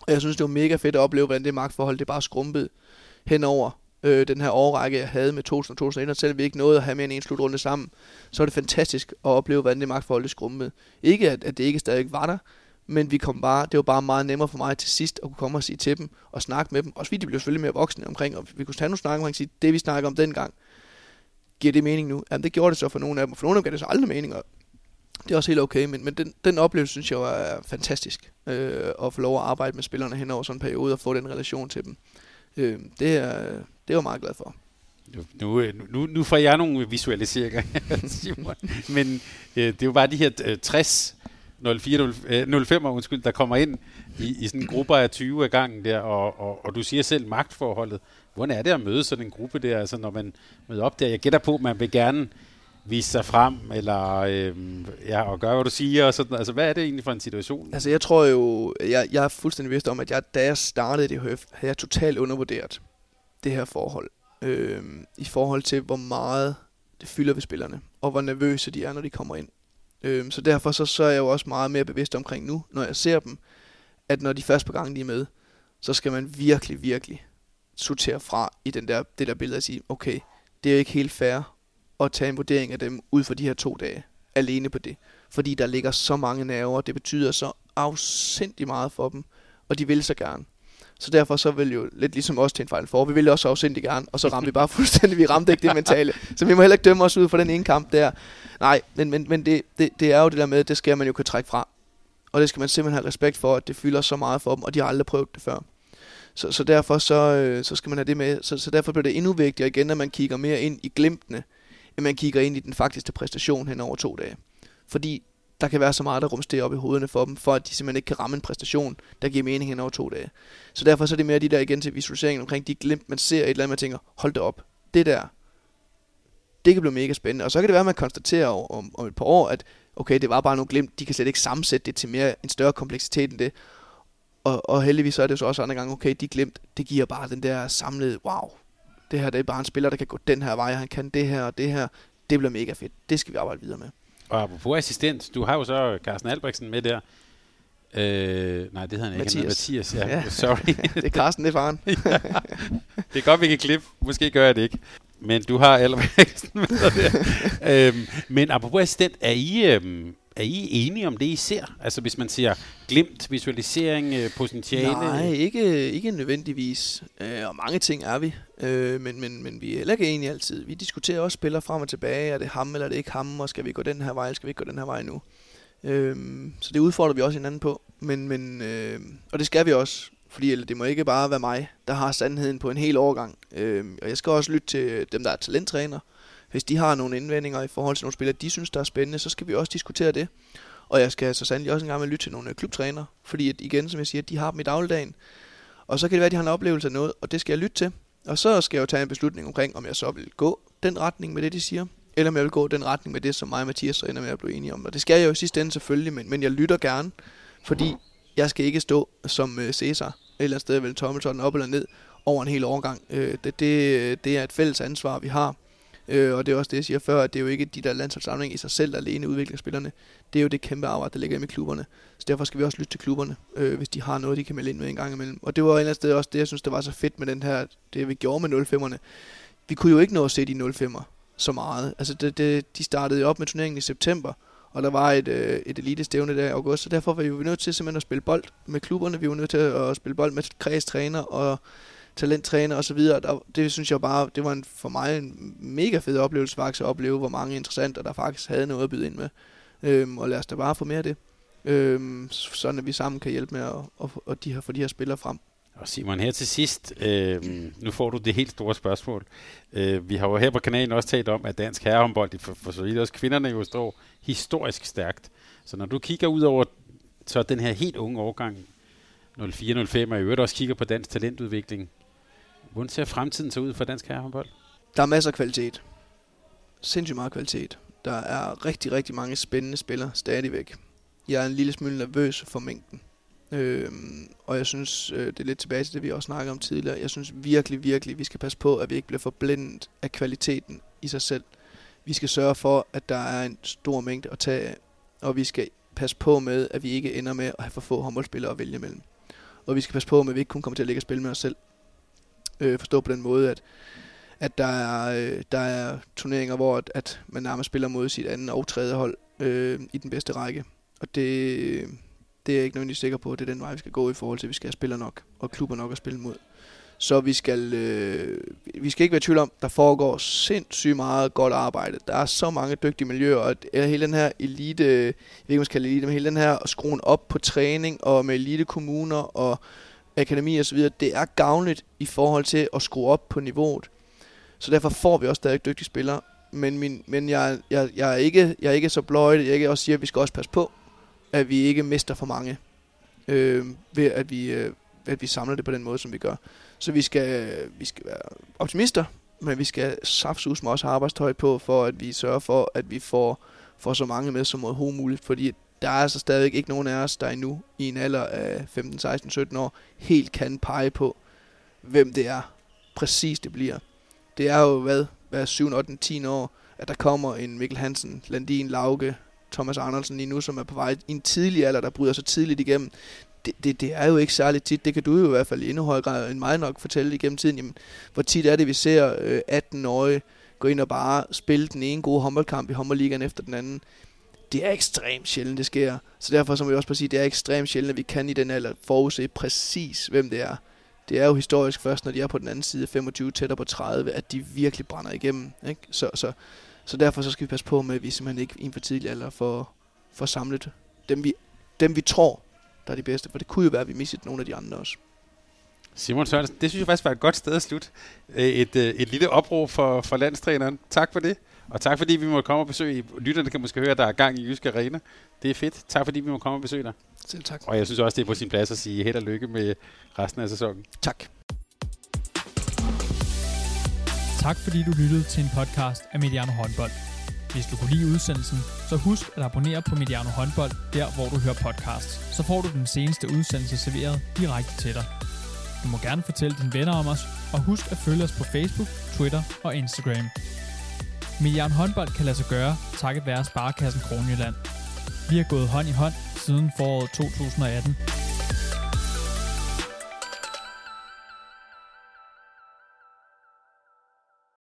Og jeg synes, det var mega fedt at opleve, hvordan det magtforhold det bare skrumpede henover øh, den her årrække, jeg havde med 2000 og 2001, og selvom vi ikke nåede at have mere end en slutrunde sammen, så er det fantastisk at opleve, hvordan det magtforhold det skrumpede. Ikke at, at det ikke stadig var der, men vi kom bare, det var bare meget nemmere for mig til sidst at kunne komme og sige til dem og snakke med dem. Også fordi de blev selvfølgelig mere voksne omkring, og vi kunne tage nogle snakke omkring og sige, det vi snakker om dengang, giver det mening nu? Jamen det gjorde det så for nogle af dem, for nogle af dem gav det så aldrig mening, og det er også helt okay, men, men den, den oplevelse synes jeg var fantastisk, øh, at få lov at arbejde med spillerne hen over sådan en periode og få den relation til dem. Øh, det, er, det er jeg meget glad for. Nu, nu, nu får jeg nogle visualiseringer, Simon. men øh, det er jo bare de her øh, 60 04, 05, undskyld, der kommer ind i, i sådan en gruppe af 20 af gangen der, og, og, og du siger selv magtforholdet. Hvordan er det at møde sådan en gruppe der, altså når man møder op der? Jeg gætter på, at man vil gerne vise sig frem, eller øh, ja, og gøre, hvad du siger, og sådan. Altså, hvad er det egentlig for en situation? Altså, jeg tror jo, jeg, jeg er fuldstændig vidst om, at jeg, da jeg startede det HF, havde jeg totalt undervurderet det her forhold. Øh, I forhold til, hvor meget det fylder ved spillerne, og hvor nervøse de er, når de kommer ind. Øh, så derfor så, så er jeg jo også meget mere bevidst omkring nu, når jeg ser dem, at når de første på gang de er med, så skal man virkelig, virkelig sortere fra i den der, det der billede og sige, okay, det er ikke helt fair at tage en vurdering af dem ud for de her to dage, alene på det. Fordi der ligger så mange nerver, det betyder så afsindig meget for dem, og de vil så gerne. Så derfor så vil jo lidt ligesom os til en fejl for, vi ville også afsindig gerne, og så ramte vi bare fuldstændig, vi ramte ikke det mentale. Så vi må heller ikke dømme os ud for den ene kamp der. Nej, men, men, men det, det, det er jo det der med, det skal man jo kunne trække fra. Og det skal man simpelthen have respekt for, at det fylder så meget for dem, og de har aldrig prøvet det før. Så, så derfor så, øh, så skal man have det med. Så, så derfor bliver det endnu vigtigere igen, at man kigger mere ind i glimtene, end man kigger ind i den faktiske præstation hen over to dage. Fordi der kan være så meget, der rumsterer op i hovederne for dem, for at de simpelthen ikke kan ramme en præstation, der giver mening hen over to dage. Så derfor så er det mere de der igen til visualiseringen omkring de glimt, man ser et eller andet, man tænker, hold det op, det der, det kan blive mega spændende. Og så kan det være, at man konstaterer om, om et par år, at okay, det var bare nogle glimt, de kan slet ikke sammensætte det til mere en større kompleksitet end det. Og, og heldigvis så er det jo så også andre gange, okay, de glimt, det giver bare den der samlede, wow, det her det er bare en spiller, der kan gå den her vej, han kan det her og det her. Det bliver mega fedt. Det skal vi arbejde videre med. Og apropos assistent, du har jo så Carsten Albrechtsen med der. Øh, nej, det hedder han ikke. Mathias. Mathias, ja. ja. Sorry. det er Carsten, det er faren. ja. Det er godt, vi kan klippe. Måske gør jeg det ikke. Men du har Albrechtsen med der. øhm, men apropos assistent, er I, øhm, er I enige om det, I ser? Altså hvis man siger glimt, visualisering, øh, potentiale? Nej, ikke, ikke nødvendigvis. Øh, og mange ting er vi. Øh, men, men, men vi er heller ikke enige altid. Vi diskuterer også spillere frem og tilbage. Er det ham, eller er det ikke ham? Og skal vi gå den her vej, eller skal vi ikke gå den her vej nu? Øh, så det udfordrer vi også hinanden på. Men, men, øh, og det skal vi også, fordi eller, det må ikke bare være mig, der har sandheden på en hel årgang. Øh, og jeg skal også lytte til dem, der er talenttræner. Hvis de har nogle indvendinger i forhold til nogle spillere, de synes, der er spændende, så skal vi også diskutere det. Og jeg skal så sandelig også engang med lytte til nogle øh, klubtrænere. klubtræner, fordi at, igen, som jeg siger, de har dem i dagligdagen. Og så kan det være, at de har en oplevelse af noget, og det skal jeg lytte til. Og så skal jeg jo tage en beslutning omkring, om jeg så vil gå den retning med det, de siger, eller om jeg vil gå den retning med det, som mig og Mathias så ender med at blive enige om. Og det skal jeg jo i sidste ende selvfølgelig, men, men jeg lytter gerne, fordi jeg skal ikke stå som øh, Cæsar, eller et sted vel tommeltotten op eller ned, over en hel årgang. Øh, det, det, det er et fælles ansvar, vi har. Øh, og det er også det, jeg siger før, at det er jo ikke de der landsholdssamlinger i sig selv, der alene udvikler spillerne. Det er jo det kæmpe arbejde, der ligger i klubberne. Så derfor skal vi også lytte til klubberne, øh, hvis de har noget, de kan melde ind med en gang imellem. Og det var et eller andet sted også det, jeg synes, det var så fedt med den her, det vi gjorde med 05'erne. Vi kunne jo ikke nå at se de 05'er så meget. Altså det, det, de startede jo op med turneringen i september, og der var et, øh, et elitestævne der i august, så derfor var vi jo nødt til simpelthen at spille bold med klubberne, vi var nødt til at spille bold med kredstræner og talenttræner osv. Der, det synes jeg bare, det var en, for mig en mega fed oplevelse faktisk at opleve, hvor mange interessante der faktisk havde noget at byde ind med. Øhm, og lad os da bare få mere af det. Øhm, sådan at vi sammen kan hjælpe med at, at, at de her, få de her spillere frem. Og Simon, her til sidst, øh, nu får du det helt store spørgsmål. Øh, vi har jo her på kanalen også talt om, at dansk herrehåndbold, for, for så vidt også kvinderne jo står historisk stærkt. Så når du kigger ud over så den her helt unge årgang, 04-05, og i øvrigt også kigger på dansk talentudvikling, hvordan ser fremtiden så ud for dansk herrehåndbold? Der er masser af kvalitet. Sindssygt meget kvalitet. Der er rigtig, rigtig mange spændende spillere stadigvæk. Jeg er en lille smule nervøs for mængden. Øhm, og jeg synes, øh, det er lidt tilbage til det, vi også snakkede om tidligere. Jeg synes virkelig, virkelig, vi skal passe på, at vi ikke bliver forblændet af kvaliteten i sig selv. Vi skal sørge for, at der er en stor mængde at tage af, og vi skal passe på med, at vi ikke ender med at have for få håndboldspillere at vælge mellem. Og vi skal passe på med, at vi ikke kun kommer til at ligge og spille med os selv. Øh, forstå på den måde, at, at der, er, øh, der er turneringer, hvor at, at man nærmest spiller mod sit andet og tredje hold øh, i den bedste række. Og det, det er jeg ikke nødvendigvis sikker på, at det er den vej, vi skal gå i forhold til, at vi skal have spillere nok og klubber nok at spille mod. Så vi skal, øh, vi skal ikke være i tvivl om, der foregår sindssygt meget godt arbejde. Der er så mange dygtige miljøer, og hele den her elite, jeg ved ikke, man skal kalde elite, men hele den her skruen op på træning og med elite kommuner og akademi og så videre, det er gavnligt i forhold til at skrue op på niveauet. Så derfor får vi også stadig dygtige spillere. Men, min, men jeg, jeg, jeg, er ikke, jeg er ikke så bløjt, jeg ikke også siger, at vi skal også passe på at vi ikke mister for mange, øh, ved at vi, øh, at vi samler det på den måde, som vi gør. Så vi skal, vi skal være optimister, men vi skal saftsus med også have arbejdstøj på, for at vi sørger for, at vi får, får så mange med som overhovedet muligt, fordi der er altså stadig ikke nogen af os, der endnu i en alder af 15, 16, 17 år helt kan pege på, hvem det er præcis det bliver. Det er jo, hvad, hvad 7, 8, 10 år, at der kommer en Mikkel Hansen, Landin, Lauke, Thomas Andersen lige nu, som er på vej i en tidlig alder, der bryder sig tidligt igennem. Det, det, det er jo ikke særligt tit. Det kan du jo i hvert fald i endnu højere grad end mig nok fortælle igennem tiden. Jamen, hvor tit er det, vi ser øh, 18-årige gå ind og bare spille den ene gode håndboldkamp i håndboldligaen efter den anden. Det er ekstremt sjældent, det sker. Så derfor så må vi også bare sige, det er ekstremt sjældent, at vi kan i den alder forudse præcis, hvem det er. Det er jo historisk først, når de er på den anden side 25 tættere på 30, at de virkelig brænder igennem. Ikke? Så, så så derfor så skal vi passe på med, at vi simpelthen ikke i en for tidlig alder får, får samlet dem vi, dem, vi tror, der er de bedste. For det kunne jo være, at vi missede nogle af de andre også. Simon Sørensen, det synes jeg faktisk var et godt sted at slutte. Øh, et, øh, et lille opråb for, for landstræneren. Tak for det. Og tak fordi vi må komme og besøge. Lytterne kan måske høre, at der er gang i Jysk Arena. Det er fedt. Tak fordi vi må komme og besøge dig. Selv tak. Og jeg synes også, det er på sin plads at sige held og lykke med resten af sæsonen. Tak. Tak fordi du lyttede til en podcast af Mediano Håndbold. Hvis du kunne lide udsendelsen, så husk at abonnere på Mediano Håndbold, der hvor du hører podcasts. Så får du den seneste udsendelse serveret direkte til dig. Du må gerne fortælle dine venner om os, og husk at følge os på Facebook, Twitter og Instagram. Mediano Håndbold kan lade sig gøre, takket være Sparkassen Kronjylland. Vi har gået hånd i hånd siden foråret 2018.